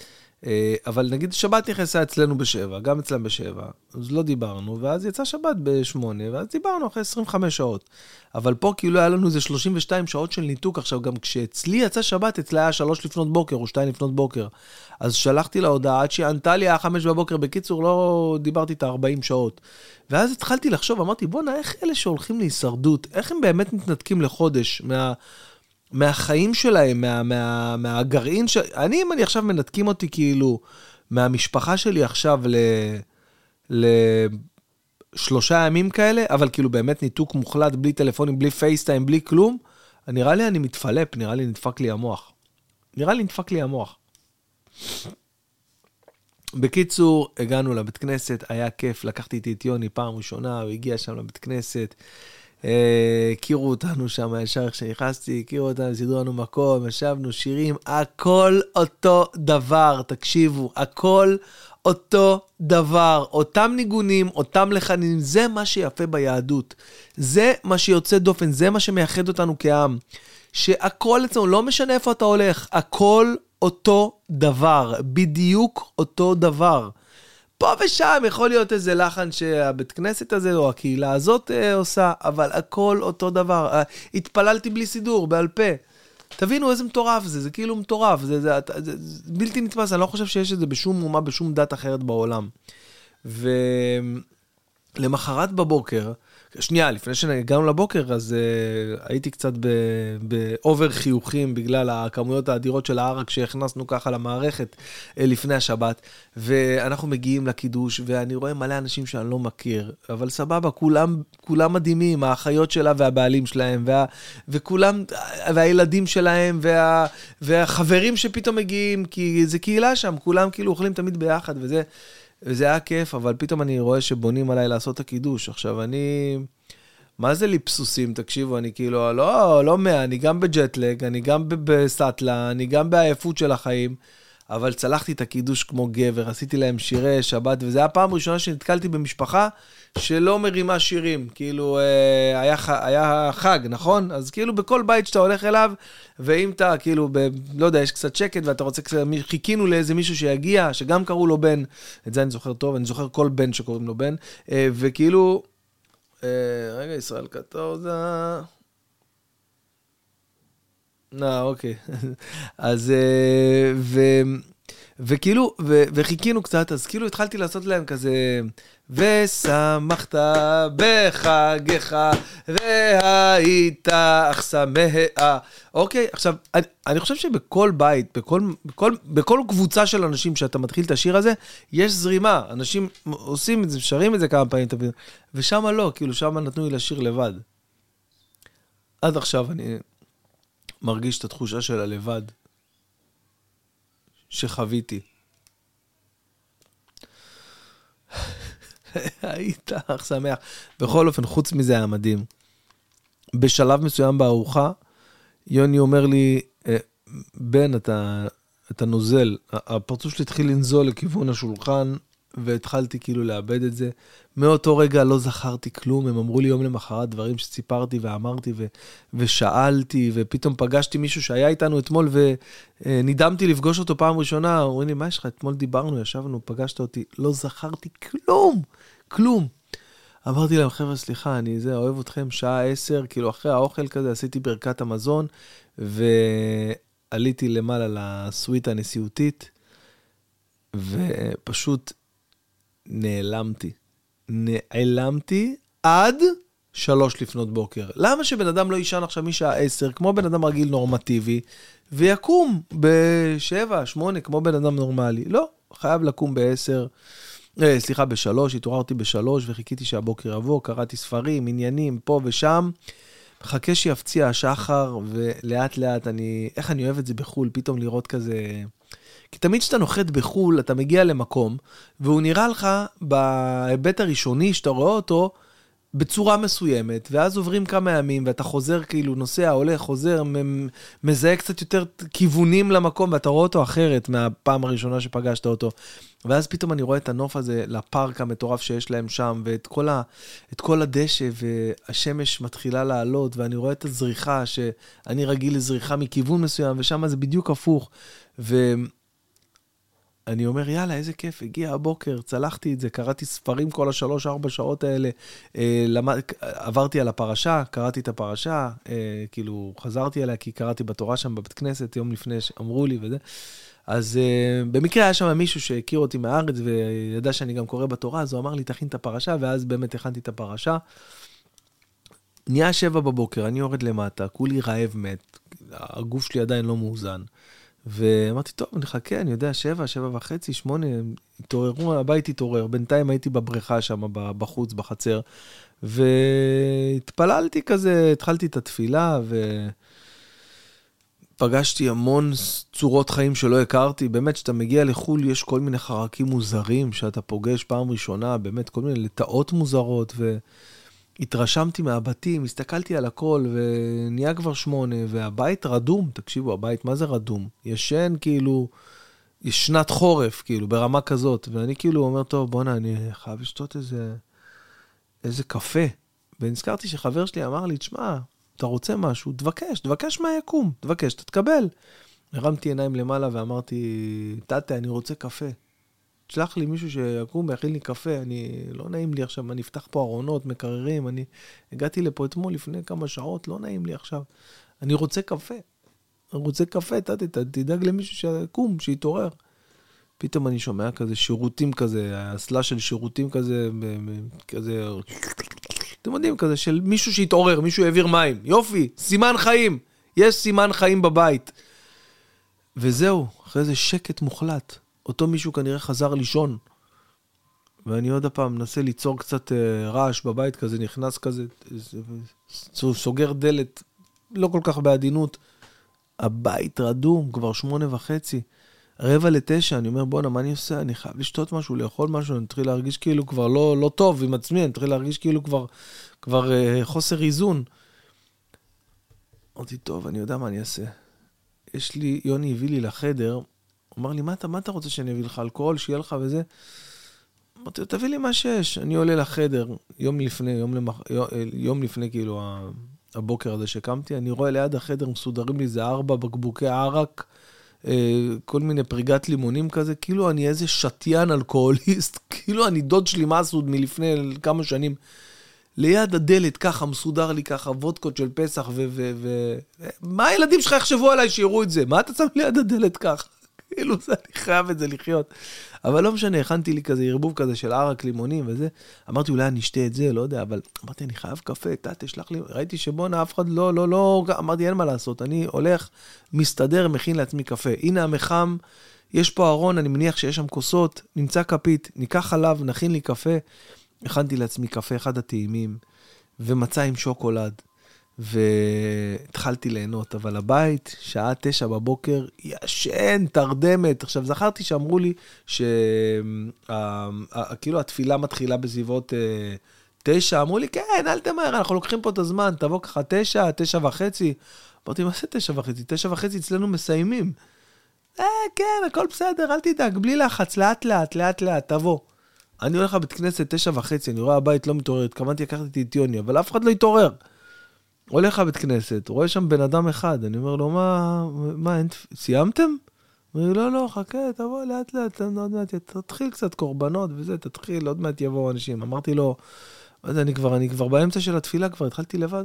S1: אה, אבל נגיד שבת נכנסה אצלנו בשבע, גם אצלם בשבע, אז לא דיברנו, ואז יצא שבת בשמונה, ואז דיברנו אחרי 25 שעות. אבל פה כאילו היה לנו איזה 32 שעות של ניתוק. עכשיו, גם כשאצלי יצא שבת, אצלה היה 3 לפנות בוקר או 2 לפנות בוקר. אז שלחתי לה הודעה, עד שהיא ענתה לי, היה 5 בבוקר. בקיצור, לא דיברתי איתה 40 שעות. ואז התחלתי לחשוב, אמרתי, בואנה, איך אלה שהולכים להישרדות, איך הם באמת מתנתקים לחודש מה... מהחיים שלהם, מה, מה, מהגרעין של... אני, אם אני עכשיו מנתקים אותי כאילו מהמשפחה שלי עכשיו ל... לשלושה ימים כאלה, אבל כאילו באמת ניתוק מוחלט, בלי טלפונים, בלי פייסטיים, בלי כלום, נראה לי אני מתפלפ, נראה לי נדפק לי המוח. נראה לי נדפק לי המוח. בקיצור, הגענו לבית כנסת, היה כיף, לקחתי איתי את יוני פעם ראשונה, הוא הגיע שם לבית כנסת. אה, הכירו אותנו שם ישר איך שנכנסתי, הכירו אותנו, סידרו לנו מקום, ישבנו, שירים, הכל אותו דבר, תקשיבו, הכל אותו דבר, אותם ניגונים, אותם לחנים, זה מה שיפה ביהדות. זה מה שיוצא דופן, זה מה שמייחד אותנו כעם. שהכל אצלנו, לא משנה איפה אתה הולך, הכל אותו דבר, בדיוק אותו דבר. פה ושם יכול להיות איזה לחן שהבית כנסת הזה או הקהילה הזאת אה, עושה, אבל הכל אותו דבר. אה, התפללתי בלי סידור, בעל פה. תבינו איזה מטורף זה, זה כאילו מטורף, זה, זה, זה, זה, זה בלתי נתפס, אני לא חושב שיש את זה בשום אומה, בשום דת אחרת בעולם. ולמחרת בבוקר, שנייה, לפני שהגענו לבוקר, אז uh, הייתי קצת באובר חיוכים בגלל הכמויות האדירות של הערק שהכנסנו ככה למערכת uh, לפני השבת, ואנחנו מגיעים לקידוש, ואני רואה מלא אנשים שאני לא מכיר, אבל סבבה, כולם, כולם מדהימים, האחיות שלה והבעלים שלהם, וה, וכולם, והילדים שלהם, וה, והחברים שפתאום מגיעים, כי זה קהילה שם, כולם כאילו אוכלים תמיד ביחד, וזה... וזה היה כיף, אבל פתאום אני רואה שבונים עליי לעשות את הקידוש. עכשיו, אני... מה זה ליפסוסים? תקשיבו, אני כאילו, לא, לא מאה, אני גם בג'טלג, אני גם בסאטלה, אני גם בעייפות של החיים, אבל צלחתי את הקידוש כמו גבר, עשיתי להם שירי שבת, וזו הייתה הפעם הראשונה שנתקלתי במשפחה שלא מרימה שירים. כאילו, אה, היה, היה חג, נכון? אז כאילו בכל בית שאתה הולך אליו, ואם אתה, כאילו, ב, לא יודע, יש קצת שקט ואתה רוצה קצת, חיכינו לאיזה מישהו שיגיע, שגם קראו לו בן, את זה אני זוכר טוב, אני זוכר כל בן שקוראים לו בן, אה, וכאילו, אה, רגע, ישראל קטורזה. אה, אוקיי. אז, ו... וכאילו, ו- וחיכינו קצת, אז כאילו התחלתי לעשות להם כזה, ושמחת בחגיך, והיית אך שמח. אוקיי, עכשיו, אני, אני חושב שבכל בית, בכל, בכל, בכל קבוצה של אנשים שאתה מתחיל את השיר הזה, יש זרימה. אנשים עושים את זה, שרים את זה כמה פעמים, ושם לא, כאילו, שם נתנו לי לשיר לבד. עד עכשיו אני מרגיש את התחושה של הלבד. שחוויתי. היית אך שמח. בכל אופן, חוץ מזה היה מדהים. בשלב מסוים בארוחה, יוני אומר לי, אה, בן, אתה, אתה נוזל. הפרצוף שלי התחיל לנזול לכיוון השולחן, והתחלתי כאילו לאבד את זה. מאותו רגע לא זכרתי כלום, הם אמרו לי יום למחרת דברים שסיפרתי ואמרתי ו- ושאלתי, ופתאום פגשתי מישהו שהיה איתנו אתמול ונדהמתי לפגוש אותו פעם ראשונה, אומרים לי, מה יש לך? אתמול דיברנו, ישבנו, פגשת אותי, לא זכרתי כלום, כלום. אמרתי להם, חבר'ה, סליחה, אני זה, אוהב אתכם, שעה עשר, כאילו אחרי האוכל כזה עשיתי ברכת המזון, ועליתי למעלה לסוויטה הנשיאותית, ופשוט נעלמתי. נעלמתי עד שלוש לפנות בוקר. למה שבן אדם לא יישן עכשיו משעה עשר, כמו בן אדם רגיל נורמטיבי, ויקום בשבע, שמונה, כמו בן אדם נורמלי? לא, חייב לקום בעשר. אה, סליחה, בשלוש, התעוררתי בשלוש וחיכיתי שהבוקר יבוא, קראתי ספרים, עניינים, פה ושם. מחכה שיפציע השחר, ולאט לאט אני, איך אני אוהב את זה בחו"ל, פתאום לראות כזה... כי תמיד כשאתה נוחת בחו"ל, אתה מגיע למקום, והוא נראה לך בהיבט הראשוני שאתה רואה אותו בצורה מסוימת, ואז עוברים כמה ימים, ואתה חוזר, כאילו, נוסע, הולך, חוזר, מזהה קצת יותר כיוונים למקום, ואתה רואה אותו אחרת מהפעם הראשונה שפגשת אותו. ואז פתאום אני רואה את הנוף הזה לפארק המטורף שיש להם שם, ואת כל, ה, כל הדשא, והשמש מתחילה לעלות, ואני רואה את הזריחה, שאני רגיל לזריחה מכיוון מסוים, ושם זה בדיוק הפוך. ו... אני אומר, יאללה, איזה כיף, הגיע הבוקר, צלחתי את זה, קראתי ספרים כל השלוש-ארבע שעות האלה, אה, למד, עברתי על הפרשה, קראתי את הפרשה, אה, כאילו, חזרתי עליה כי קראתי בתורה שם בבית כנסת, יום לפני שאמרו לי וזה. אז אה, במקרה היה שם מישהו שהכיר אותי מהארץ וידע שאני גם קורא בתורה, אז הוא אמר לי, תכין את הפרשה, ואז באמת הכנתי את הפרשה. נהיה שבע בבוקר, אני יורד למטה, כולי רעב מת, הגוף שלי עדיין לא מאוזן. ואמרתי, טוב, נחכה, אני יודע, שבע, שבע וחצי, שמונה, התעוררו, הבית התעורר. בינתיים הייתי בבריכה שם, בחוץ, בחצר, והתפללתי כזה, התחלתי את התפילה, ופגשתי המון צורות חיים שלא הכרתי. באמת, כשאתה מגיע לחו"ל, יש כל מיני חרקים מוזרים שאתה פוגש פעם ראשונה, באמת, כל מיני לטאות מוזרות, ו... התרשמתי מהבתים, הסתכלתי על הכל, ונהיה כבר שמונה, והבית רדום, תקשיבו, הבית, מה זה רדום? ישן כאילו, יש שנת חורף, כאילו, ברמה כזאת, ואני כאילו אומר, טוב, בואנה, אני חייב לשתות איזה, איזה קפה. ונזכרתי שחבר שלי אמר לי, תשמע, אתה רוצה משהו, תבקש, תבקש מה יקום, תבקש, תתקבל. הרמתי עיניים למעלה ואמרתי, תתה, אני רוצה קפה. תשלח לי מישהו שיקום ויכין לי קפה, אני, לא נעים לי עכשיו, אני אפתח פה ארונות, מקררים, אני הגעתי לפה אתמול לפני כמה שעות, לא נעים לי עכשיו. אני רוצה קפה. אני רוצה קפה, ת, ת, ת, תדאג למישהו שיקום, שיתעורר. פתאום אני שומע כזה שירותים כזה, אסלה של שירותים כזה, כזה, אתם יודעים, כזה של מישהו שהתעורר, מישהו העביר מים. יופי, סימן חיים. יש סימן חיים בבית. וזהו, אחרי זה שקט מוחלט. אותו מישהו כנראה חזר לישון. ואני עוד פעם מנסה ליצור קצת אה, רעש בבית כזה, נכנס כזה, סוגר דלת, לא כל כך בעדינות. הבית רדום, כבר שמונה וחצי. רבע לתשע, אני אומר, בואנה, מה אני עושה? אני חייב לשתות משהו, לאכול משהו, אני מתחיל להרגיש כאילו כבר לא, לא טוב עם עצמי, אני מתחיל להרגיש כאילו כבר, כבר אה, חוסר איזון. אמרתי, טוב, אני יודע מה אני אעשה. יש לי, יוני הביא לי לחדר הוא אמר לי, מה אתה, מה אתה רוצה שאני אביא לך? אלכוהול, שיהיה לך וזה? אמרתי לו, תביא לי מה שיש. אני עולה לחדר, יום לפני, יום, למח... יום לפני, כאילו, הבוקר הזה שקמתי, אני רואה ליד החדר מסודרים לי איזה ארבע בקבוקי ערק, אה, כל מיני פריגת לימונים כזה, כאילו אני איזה שתיין אלכוהוליסט, כאילו אני דוד שלי מסעוד מלפני כמה שנים. ליד הדלת, ככה, מסודר לי ככה, וודקות של פסח, ו... ו, ו מה הילדים שלך יחשבו עליי שיראו את זה? מה אתה שם ליד הדלת ככה? כאילו, זה, אני חייב את זה לחיות. אבל לא משנה, הכנתי לי כזה ערבוב כזה של ערק, לימונים וזה. אמרתי, אולי אני אשתה את זה, לא יודע, אבל אמרתי, אני חייב קפה, אתה תשלח לי, ראיתי שבואנה, אף אחד לא, לא, לא, אמרתי, אין מה לעשות, אני הולך, מסתדר, מכין לעצמי קפה. הנה המחם, יש פה ארון, אני מניח שיש שם כוסות, נמצא כפית, ניקח חלב, נכין לי קפה. הכנתי לעצמי קפה, אחד הטעימים, ומצה עם שוקולד. והתחלתי ליהנות, אבל הבית, שעה תשע בבוקר, ישן, תרדמת. עכשיו, זכרתי שאמרו לי שכאילו התפילה מתחילה בסביבות אה, תשע, אמרו לי, כן, אל תמהר, אנחנו לוקחים פה את הזמן, תבוא ככה תשע, תשע וחצי. אמרתי, מה זה תשע וחצי? תשע וחצי אצלנו מסיימים. אה, כן, הכל בסדר, אל תדאג, בלי לחץ, לאט לאט, לאט לאט, תבוא. אני הולך לבית כנסת תשע וחצי, אני רואה הבית לא מתעורר, התכוונתי לקחת איתי את יוני, אבל אף אחד לא התעורר. הולך לבית כנסת, רואה שם בן אדם אחד, אני אומר לו, מה, מה, אין, סיימתם? אומר, לא, לא, חכה, תבוא לאט לאט, עוד מעט, תתחיל קצת קורבנות וזה, תתחיל, עוד מעט יבואו אנשים. אמרתי לו, מה זה, אני כבר, אני כבר באמצע של התפילה, כבר התחלתי לבד,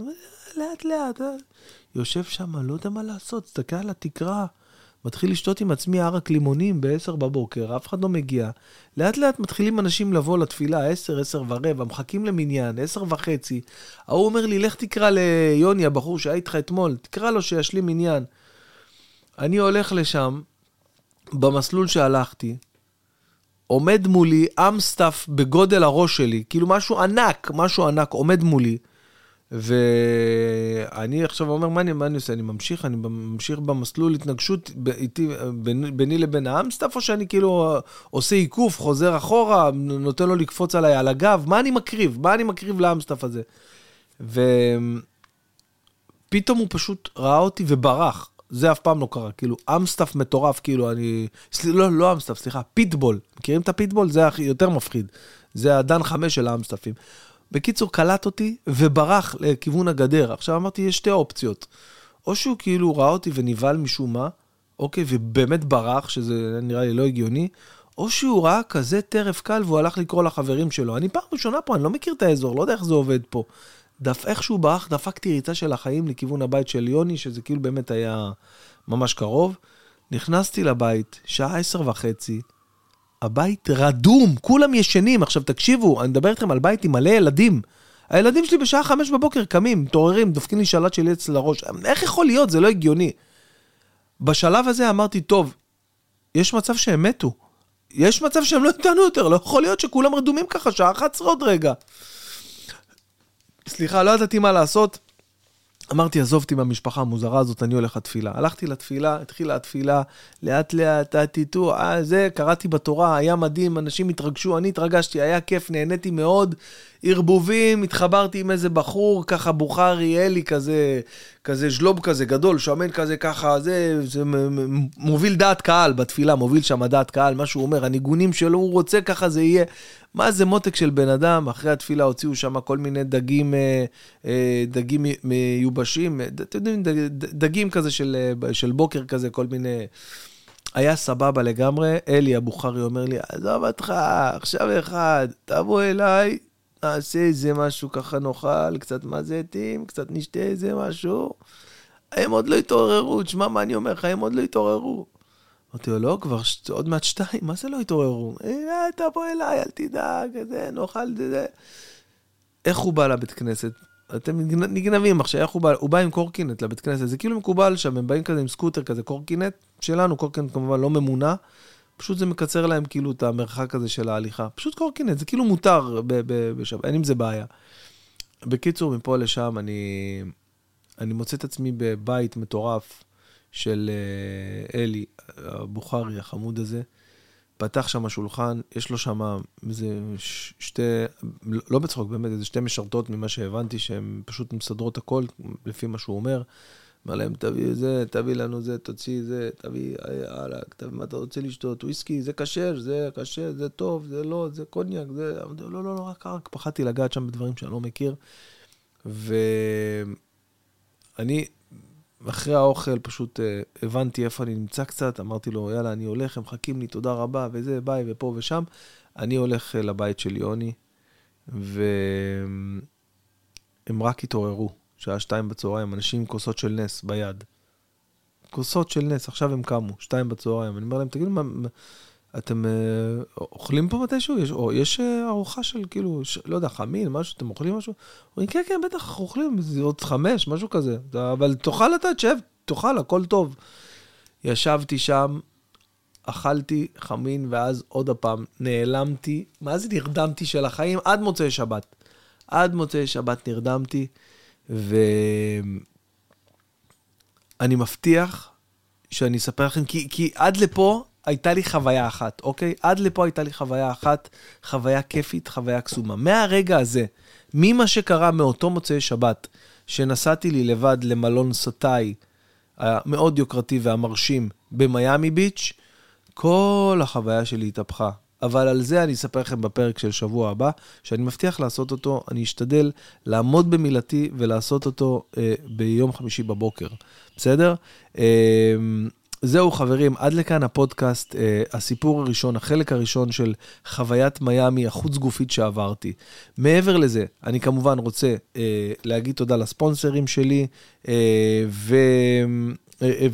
S1: לאט לאט, אה. יושב שם, לא יודע מה לעשות, תסתכל על התקרה. מתחיל לשתות עם עצמי ערק לימונים ב-10 בבוקר, אף אחד לא מגיע. לאט לאט מתחילים אנשים לבוא לתפילה, 10, 10 ורבע, מחכים למניין, 10 וחצי. ההוא אומר לי, לך תקרא ליוני, הבחור שהיה איתך אתמול, תקרא לו שישלים מניין. אני הולך לשם, במסלול שהלכתי, עומד מולי אמסטאפ בגודל הראש שלי, כאילו משהו ענק, משהו ענק עומד מולי. ואני עכשיו אומר, מה אני, מה אני עושה? אני ממשיך, אני ממשיך במסלול התנגשות איתי, בין, ביני לבין האמסטאפ, או שאני כאילו עושה עיקוף, חוזר אחורה, נותן לו לקפוץ עליי על הגב? מה אני מקריב? מה אני מקריב לאמסטאפ הזה? ופתאום הוא פשוט ראה אותי וברח. זה אף פעם לא קרה, כאילו אמסטאפ מטורף, כאילו אני, סל... לא, לא אמסטאפ, סליחה, פיטבול. מכירים את הפיטבול? זה הכי יותר מפחיד. זה הדן חמש של האמסטאפים. בקיצור, קלט אותי וברח לכיוון הגדר. עכשיו אמרתי, יש שתי אופציות. או שהוא כאילו ראה אותי ונבהל משום מה, אוקיי, ובאמת ברח, שזה נראה לי לא הגיוני, או שהוא ראה כזה טרף קל והוא הלך לקרוא לחברים שלו. אני פעם ראשונה פה, אני לא מכיר את האזור, לא יודע איך זה עובד פה. דף, איכשהו ברח, דפקתי ריצה של החיים לכיוון הבית של יוני, שזה כאילו באמת היה ממש קרוב. נכנסתי לבית, שעה עשר וחצי, הבית רדום, כולם ישנים. עכשיו תקשיבו, אני מדבר איתכם על בית עם מלא ילדים. הילדים שלי בשעה חמש בבוקר קמים, מתעוררים, דופקים לי שלט של עץ לראש. איך יכול להיות? זה לא הגיוני. בשלב הזה אמרתי, טוב, יש מצב שהם מתו. יש מצב שהם לא איתנו יותר, לא יכול להיות שכולם רדומים ככה, שעה 11 עוד רגע. סליחה, לא ידעתי מה לעשות. אמרתי, עזוב אותי מהמשפחה המוזרה הזאת, אני הולך לתפילה. הלכתי לתפילה, התחילה התפילה, לאט לאט, תתו, אה, זה, קראתי בתורה, היה מדהים, אנשים התרגשו, אני התרגשתי, היה כיף, נהניתי מאוד. ערבובים, התחברתי עם איזה בחור, ככה בוכרי אלי כזה, כזה ז'לוב כזה גדול, שמן כזה ככה, זה, זה מוביל דעת קהל בתפילה, מוביל שם דעת קהל, מה שהוא אומר, הניגונים שלו, הוא רוצה ככה זה יהיה. מה זה מותק של בן אדם, אחרי התפילה הוציאו שם כל מיני דגים, אה, אה, דגים מיובשים, אתם יודעים, דגים כזה של, אה, של בוקר כזה, כל מיני... היה סבבה לגמרי, אלי הבוכרי אומר לי, עזוב אותך, עכשיו אחד, תבוא אליי, נעשה איזה משהו ככה נאכל, קצת מזטים, קצת נשתה איזה משהו. הם עוד לא התעוררו, תשמע מה אני אומר לך, הם עוד לא התעוררו. אמרתי לו, לא, כבר ש... עוד מעט שתיים, מה זה לא התעוררו? אה, תבוא אליי, אל תדאג, זה, נאכל, זה. איך הוא בא לבית כנסת? אתם נגנבים עכשיו, איך הוא בא? הוא בא עם קורקינט לבית כנסת, זה כאילו מקובל שם, הם באים כזה עם סקוטר כזה, קורקינט שלנו, קורקינט כמובן לא ממונע. פשוט זה מקצר להם כאילו את המרחק הזה של ההליכה. פשוט קורקינט, זה כאילו מותר בשבת, אין עם זה בעיה. בקיצור, מפה לשם אני, אני מוצא את עצמי בבית מטורף של אה, אלי, הבוכרי החמוד הזה. פתח שם שולחן, יש לו שם איזה שתי, לא בצחוק, באמת, איזה שתי משרתות ממה שהבנתי, שהן פשוט מסדרות הכל, לפי מה שהוא אומר. אמר להם, תביא זה, תביא לנו זה, תוציא זה, תביא, יאללה, תביא מה אתה רוצה לשתות, וויסקי, זה כשר, זה כשר, זה טוב, זה לא, זה קוניאק, זה... לא, לא, לא, רק, רק פחדתי לגעת שם בדברים שאני לא מכיר. ואני, אחרי האוכל פשוט uh, הבנתי איפה אני נמצא קצת, אמרתי לו, יאללה, אני הולך, הם מחכים לי, תודה רבה, וזה, ביי, ופה ושם. אני הולך uh, לבית של יוני, והם רק התעוררו. שעה שתיים בצהריים, אנשים עם כוסות של נס ביד. כוסות של נס, עכשיו הם קמו, שתיים בצהריים. אני אומר להם, תגידו, מה, אתם אה, אוכלים פה מתישהו? יש, או יש אה, ארוחה של כאילו, ש, לא יודע, חמין, משהו, אתם אוכלים משהו? אומרים, כן, כן, בטח, אוכלים, עוד חמש, משהו כזה. אבל תאכל אתה, תשב, תאכל, הכל טוב. ישבתי שם, אכלתי חמין, ואז עוד פעם נעלמתי, מה זה נרדמתי של החיים? עד מוצאי שבת. עד מוצאי שבת נרדמתי. ואני מבטיח שאני אספר לכם, כי, כי עד לפה הייתה לי חוויה אחת, אוקיי? עד לפה הייתה לי חוויה אחת, חוויה כיפית, חוויה קסומה. מהרגע הזה, ממה שקרה מאותו מוצאי שבת, שנסעתי לי לבד למלון סטאי, המאוד יוקרתי והמרשים במיאמי ביץ', כל החוויה שלי התהפכה. אבל על זה אני אספר לכם בפרק של שבוע הבא, שאני מבטיח לעשות אותו, אני אשתדל לעמוד במילתי ולעשות אותו אה, ביום חמישי בבוקר, בסדר? אה, זהו חברים, עד לכאן הפודקאסט, אה, הסיפור הראשון, החלק הראשון של חוויית מיאמי החוץ גופית שעברתי. מעבר לזה, אני כמובן רוצה אה, להגיד תודה לספונסרים שלי, אה, ו... אה, אה,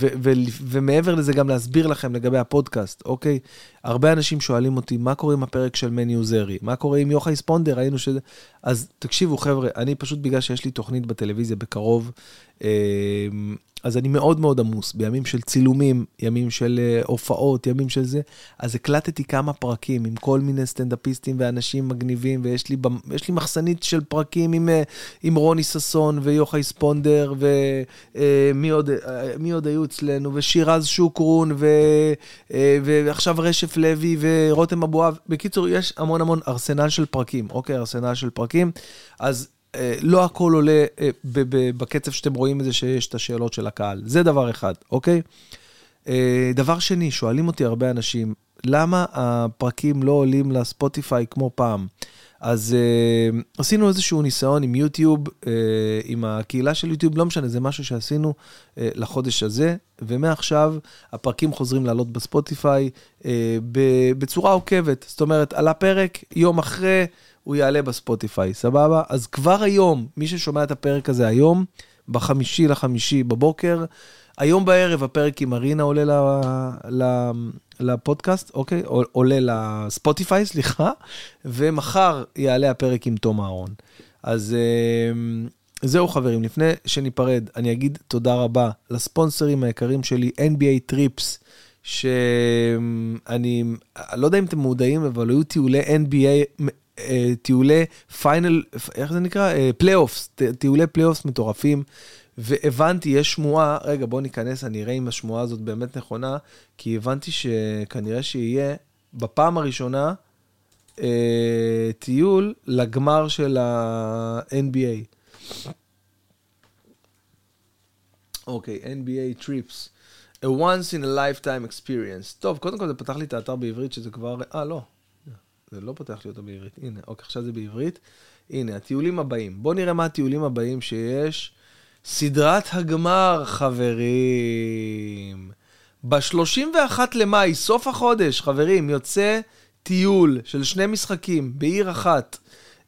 S1: ומעבר לזה גם להסביר לכם לגבי הפודקאסט, אוקיי? הרבה אנשים שואלים אותי, מה קורה עם הפרק של מני עוזרי? מה קורה עם יוחאי ספונדר? ראינו שזה... אז תקשיבו, חבר'ה, אני פשוט, בגלל שיש לי תוכנית בטלוויזיה בקרוב, אה, אז אני מאוד מאוד עמוס, בימים של צילומים, ימים של uh, הופעות, ימים של זה, אז הקלטתי כמה פרקים עם כל מיני סטנדאפיסטים ואנשים מגניבים, ויש לי, לי מחסנית של פרקים עם, uh, עם רוני ששון ויוחאי ספונדר, ומי uh, עוד, uh, עוד היו אצלנו, ושירז שוקרון, ו, uh, ועכשיו רשף לוי ורותם אבואב. בקיצור, יש המון המון ארסנל של פרקים, אוקיי? ארסנל של פרקים. אז אה, לא הכל עולה אה, בקצב שאתם רואים את זה שיש את השאלות של הקהל. זה דבר אחד, אוקיי? אה, דבר שני, שואלים אותי הרבה אנשים, למה הפרקים לא עולים לספוטיפיי כמו פעם? אז uh, עשינו איזשהו ניסיון עם יוטיוב, uh, עם הקהילה של יוטיוב, לא משנה, זה משהו שעשינו uh, לחודש הזה, ומעכשיו הפרקים חוזרים לעלות בספוטיפיי uh, בצורה עוקבת. זאת אומרת, על הפרק, יום אחרי, הוא יעלה בספוטיפיי, סבבה? אז כבר היום, מי ששומע את הפרק הזה היום, בחמישי לחמישי בבוקר, היום בערב הפרק עם מרינה עולה ל, ל, לפודקאסט, אוקיי? עולה לספוטיפיי, סליחה, ומחר יעלה הפרק עם תום אהרון. אז אה, זהו חברים, לפני שניפרד, אני אגיד תודה רבה לספונסרים היקרים שלי, NBA Trips, שאני לא יודע אם אתם מודעים, אבל היו טיולי NBA, טיולי final, איך זה נקרא? playoffs, אה, טיולי playoffs מטורפים. והבנתי, יש שמועה, רגע, בוא ניכנס, אני אראה אם השמועה הזאת באמת נכונה, כי הבנתי שכנראה שיהיה בפעם הראשונה אה, טיול לגמר של ה-NBA. אוקיי, okay, NBA Trips. A once in a lifetime experience. טוב, קודם כל זה פתח לי את האתר בעברית, שזה כבר... אה, לא. זה לא פותח לי אותו בעברית. הנה, אוקיי, עכשיו זה בעברית. הנה, הטיולים הבאים. בואו נראה מה הטיולים הבאים שיש. סדרת הגמר, חברים. ב-31 למאי, סוף החודש, חברים, יוצא טיול של שני משחקים בעיר אחת.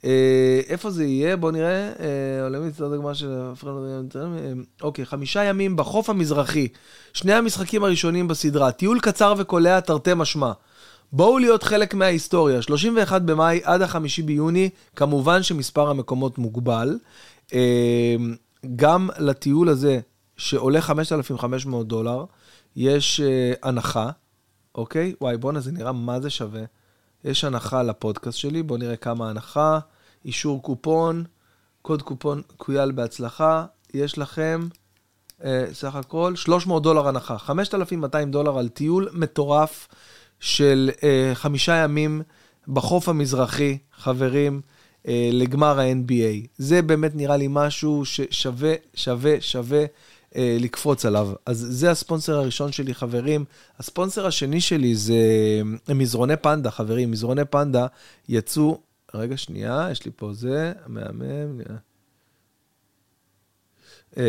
S1: אה, איפה זה יהיה? בואו נראה. אה, עולה מצטער הגמר של... אוקיי, חמישה ימים בחוף המזרחי. שני המשחקים הראשונים בסדרה. טיול קצר וקולע תרתי משמע. בואו להיות חלק מההיסטוריה. 31 במאי עד החמישי ביוני, כמובן שמספר המקומות מוגבל. אה, גם לטיול הזה, שעולה 5,500 דולר, יש uh, הנחה, אוקיי? וואי, בואנה, זה נראה מה זה שווה. יש הנחה לפודקאסט שלי, בואו נראה כמה הנחה. אישור קופון, קוד קופון קויאל בהצלחה, יש לכם uh, סך הכל 300 דולר הנחה. 5,200 דולר על טיול מטורף של uh, חמישה ימים בחוף המזרחי, חברים. אה, לגמר ה-NBA. זה באמת נראה לי משהו ששווה, שווה, שווה אה, לקפוץ עליו. אז זה הספונסר הראשון שלי, חברים. הספונסר השני שלי זה אה, מזרוני פנדה, חברים. מזרוני פנדה יצאו, רגע, שנייה, יש לי פה זה, מהמם. Uh,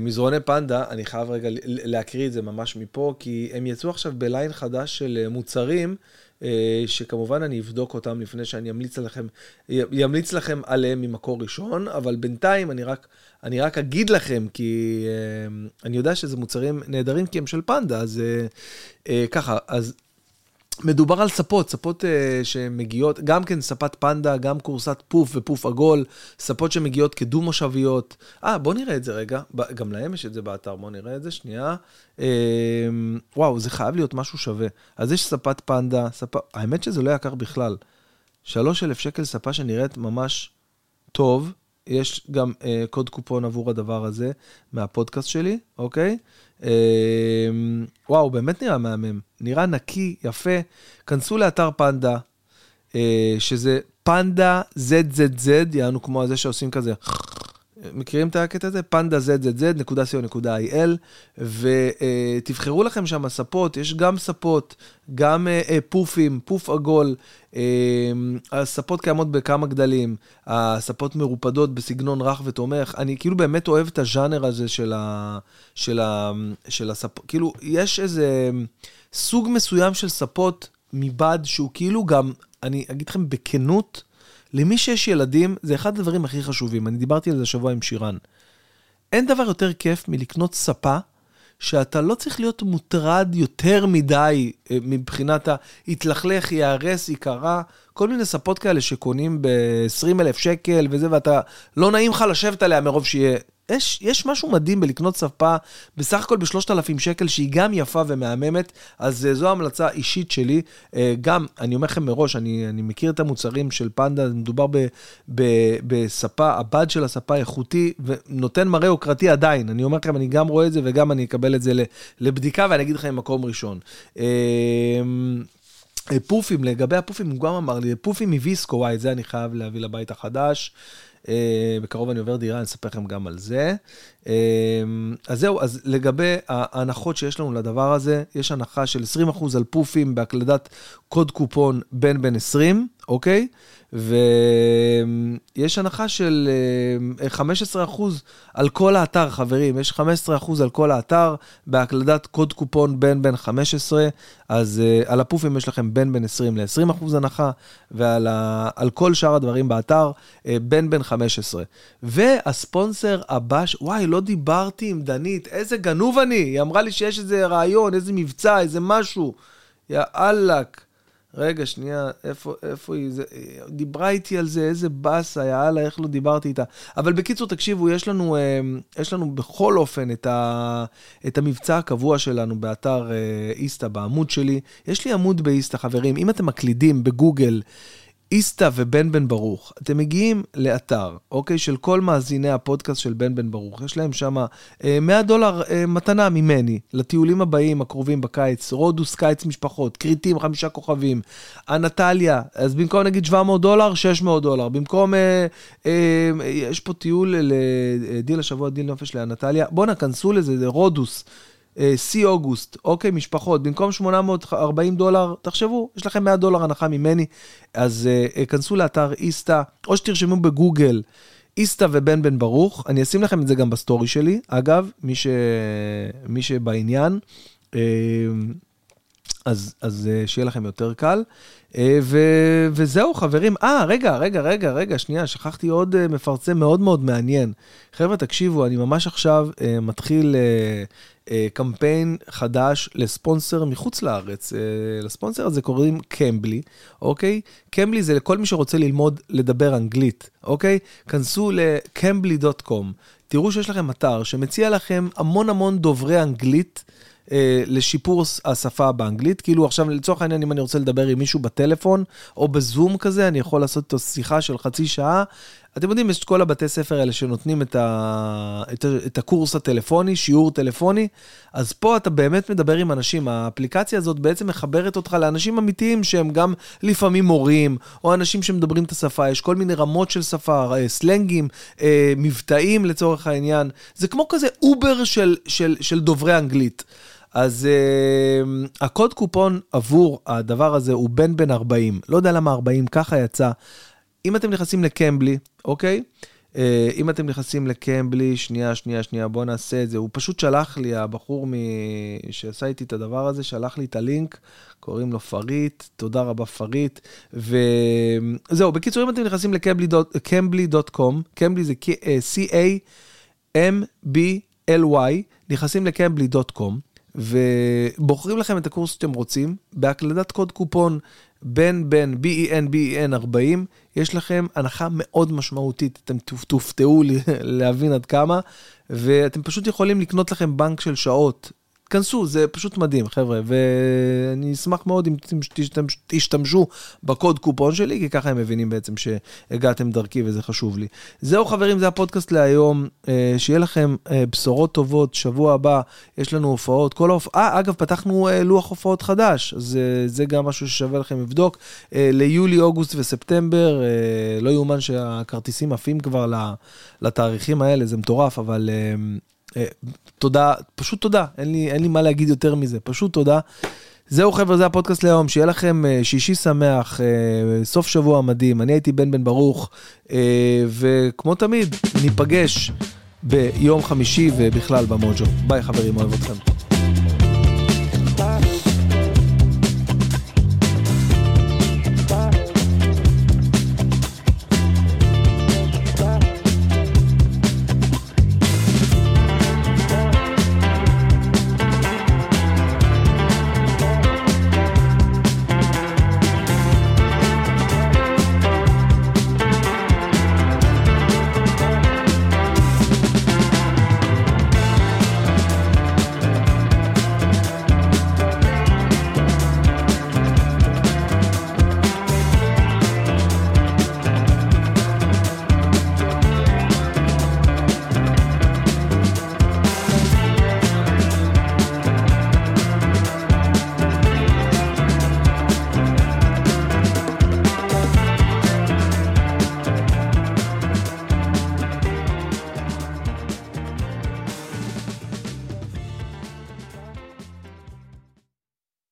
S1: מזרוני פנדה, אני חייב רגע להקריא את זה ממש מפה, כי הם יצאו עכשיו בליין חדש של מוצרים אה, שכמובן אני אבדוק אותם לפני שאני אמליץ לכם, ימליץ לכם עליהם ממקור ראשון, אבל בינתיים אני רק, אני רק אגיד לכם, כי אה, אני יודע שזה מוצרים נהדרים כי הם של פנדה, אז אה, ככה, אז מדובר על ספות, ספות uh, שמגיעות, גם כן ספת פנדה, גם קורסת פוף ופוף עגול, ספות שמגיעות כדו-מושביות. אה, בוא נראה את זה רגע, גם להם יש את זה באתר, בוא נראה את זה, שנייה. Uh, וואו, זה חייב להיות משהו שווה. אז יש ספת פנדה, ספ... האמת שזה לא יקר בכלל. 3,000 שקל ספה שנראית ממש טוב, יש גם uh, קוד קופון עבור הדבר הזה מהפודקאסט שלי, אוקיי? Uh, וואו, באמת נראה מהמם. נראה נקי, יפה. כנסו לאתר פנדה, uh, שזה פנדה ZZZ, יענו כמו זה שעושים כזה. מכירים את הקטע הזה? פנדה zzz.co.il, ותבחרו לכם שם ספות, יש גם ספות, גם אה, אה, פופים, פוף עגול, אה, הספות קיימות בכמה גדלים, הספות מרופדות בסגנון רך ותומך, אני כאילו באמת אוהב את הז'אנר הזה של, ה, של, ה, של הספות, כאילו יש איזה סוג מסוים של ספות מבד שהוא כאילו גם, אני אגיד לכם בכנות, למי שיש ילדים, זה אחד הדברים הכי חשובים. אני דיברתי על זה השבוע עם שירן. אין דבר יותר כיף מלקנות ספה שאתה לא צריך להיות מוטרד יותר מדי אה, מבחינת ההתלכלך, ייהרס, ייקרע, כל מיני ספות כאלה שקונים ב-20 אלף שקל וזה, ואתה, לא נעים לך לשבת עליה מרוב שיהיה יש, יש משהו מדהים בלקנות ספה בסך הכל בשלושת אלפים שקל, שהיא גם יפה ומהממת, אז uh, זו המלצה אישית שלי. Uh, גם, אני אומר לכם מראש, אני, אני מכיר את המוצרים של פנדה, מדובר ב, ב, בספה, הבד של הספה איכותי, ונותן מראה יוקרתי עדיין. אני אומר לכם, אני גם רואה את זה וגם אני אקבל את זה לבדיקה, ואני אגיד לכם מקום ראשון. Uh, פופים, לגבי הפופים, הוא גם אמר לי, פופים מוויסקו, וואי, את זה אני חייב להביא לבית החדש. אה, בקרוב אני עובר דירה, אני אספר לכם גם על זה. אה, אז זהו, אז לגבי ההנחות שיש לנו לדבר הזה, יש הנחה של 20% על פופים בהקלדת קוד קופון בין בין 20, אוקיי? ויש הנחה של 15% אה, על כל האתר, חברים, יש 15% על כל האתר, בהקלדת קוד קופון בין בין 15, אז uh, על הפופים יש לכם בין בין 20 ל-20% הנחה, ועל ה, כל שאר הדברים באתר, uh, בין בין 15. והספונסר הבא, ש... וואי, לא דיברתי עם דנית, איזה גנוב אני, היא אמרה לי שיש איזה רעיון, איזה מבצע, איזה משהו. יא אללק. רגע, שנייה, איפה, איפה היא? זה, דיברה איתי על זה, איזה באסה, יאללה, איך לא דיברתי איתה. אבל בקיצור, תקשיבו, יש לנו, אה, יש לנו בכל אופן את, ה, את המבצע הקבוע שלנו באתר אה, איסתא, בעמוד שלי. יש לי עמוד באיסתא, חברים, אם אתם מקלידים בגוגל, איסתא ובן בן ברוך, אתם מגיעים לאתר, אוקיי, של כל מאזיני הפודקאסט של בן בן ברוך. יש להם שם אה, 100 דולר אה, מתנה ממני לטיולים הבאים, הקרובים בקיץ, רודוס קיץ משפחות, כריתים, חמישה כוכבים, אנטליה, אז במקום נגיד 700 דולר, 600 דולר. במקום, אה, אה, יש פה טיול לדיל השבוע, דיל נופש לאנטליה. בואנה, כנסו לזה, זה רודוס. שיא אוגוסט, אוקיי, משפחות, במקום 840 דולר, תחשבו, יש לכם 100 דולר הנחה ממני, אז אה, כנסו לאתר איסתא, או שתרשמו בגוגל. איסתא ובן בן ברוך, אני אשים לכם את זה גם בסטורי שלי, אגב, מי, ש... מי שבעניין, אה, אז, אז אה, שיהיה לכם יותר קל. ו... וזהו, חברים. אה, רגע, רגע, רגע, רגע, שנייה, שכחתי עוד מפרסם מאוד מאוד מעניין. חבר'ה, תקשיבו, אני ממש עכשיו מתחיל אה, קמפיין חדש לספונסר מחוץ לארץ. אה, לספונסר הזה קוראים קמבלי, אוקיי? קמבלי זה לכל מי שרוצה ללמוד לדבר אנגלית, אוקיי? כנסו ל-cambly.com, תראו שיש לכם אתר שמציע לכם המון המון דוברי אנגלית. אה, לשיפור השפה באנגלית. כאילו עכשיו לצורך העניין אם אני רוצה לדבר עם מישהו בטלפון או בזום כזה, אני יכול לעשות איתו שיחה של חצי שעה. אתם יודעים, יש את כל הבתי ספר האלה שנותנים את, ה... את, ה... את הקורס הטלפוני, שיעור טלפוני, אז פה אתה באמת מדבר עם אנשים. האפליקציה הזאת בעצם מחברת אותך לאנשים אמיתיים שהם גם לפעמים מורים, או אנשים שמדברים את השפה, יש כל מיני רמות של שפה, אה, סלנגים, אה, מבטאים לצורך העניין. זה כמו כזה אובר של, של, של דוברי אנגלית. אז אה, הקוד קופון עבור הדבר הזה הוא בן בן 40, לא יודע למה 40, ככה יצא. אם אתם נכנסים ל Cambly, אוקיי? אה, אם אתם נכנסים ל Cambly, שנייה, שנייה, שנייה, בואו נעשה את זה. הוא פשוט שלח לי, הבחור מ... שעשה איתי את הדבר הזה, שלח לי את הלינק, קוראים לו פריט, תודה רבה פריט. וזהו, בקיצור, אם אתם נכנסים לקמבלי.com, קמבלי זה C-A-M-B-L-Y, נכנסים לקמבלי.com, ובוחרים לכם את הקורס שאתם רוצים, בהקלדת קוד קופון בין בין BEN BEN 40, יש לכם הנחה מאוד משמעותית, אתם תופתעו להבין עד כמה, ואתם פשוט יכולים לקנות לכם בנק של שעות כנסו, זה פשוט מדהים, חבר'ה, ואני אשמח מאוד אם תשתמשו בקוד קופון שלי, כי ככה הם מבינים בעצם שהגעתם דרכי וזה חשוב לי. זהו חברים, זה הפודקאסט להיום, אה, שיהיה לכם אה, בשורות טובות, שבוע הבא יש לנו הופעות, כל ההופעות, אה, אגב, פתחנו אה, לוח הופעות חדש, אז זה גם משהו ששווה לכם לבדוק. ליולי, אוגוסט וספטמבר, לא יאומן שהכרטיסים עפים כבר לתאריכים האלה, זה מטורף, אבל... אה, תודה, פשוט תודה, אין לי, אין לי מה להגיד יותר מזה, פשוט תודה. זהו חבר'ה, זה הפודקאסט להיום, שיהיה לכם אה, שישי שמח, אה, סוף שבוע מדהים. אני הייתי בן בן ברוך, וכמו תמיד, ניפגש ביום חמישי ובכלל במוג'ו. ביי חברים, אוהב אתכם.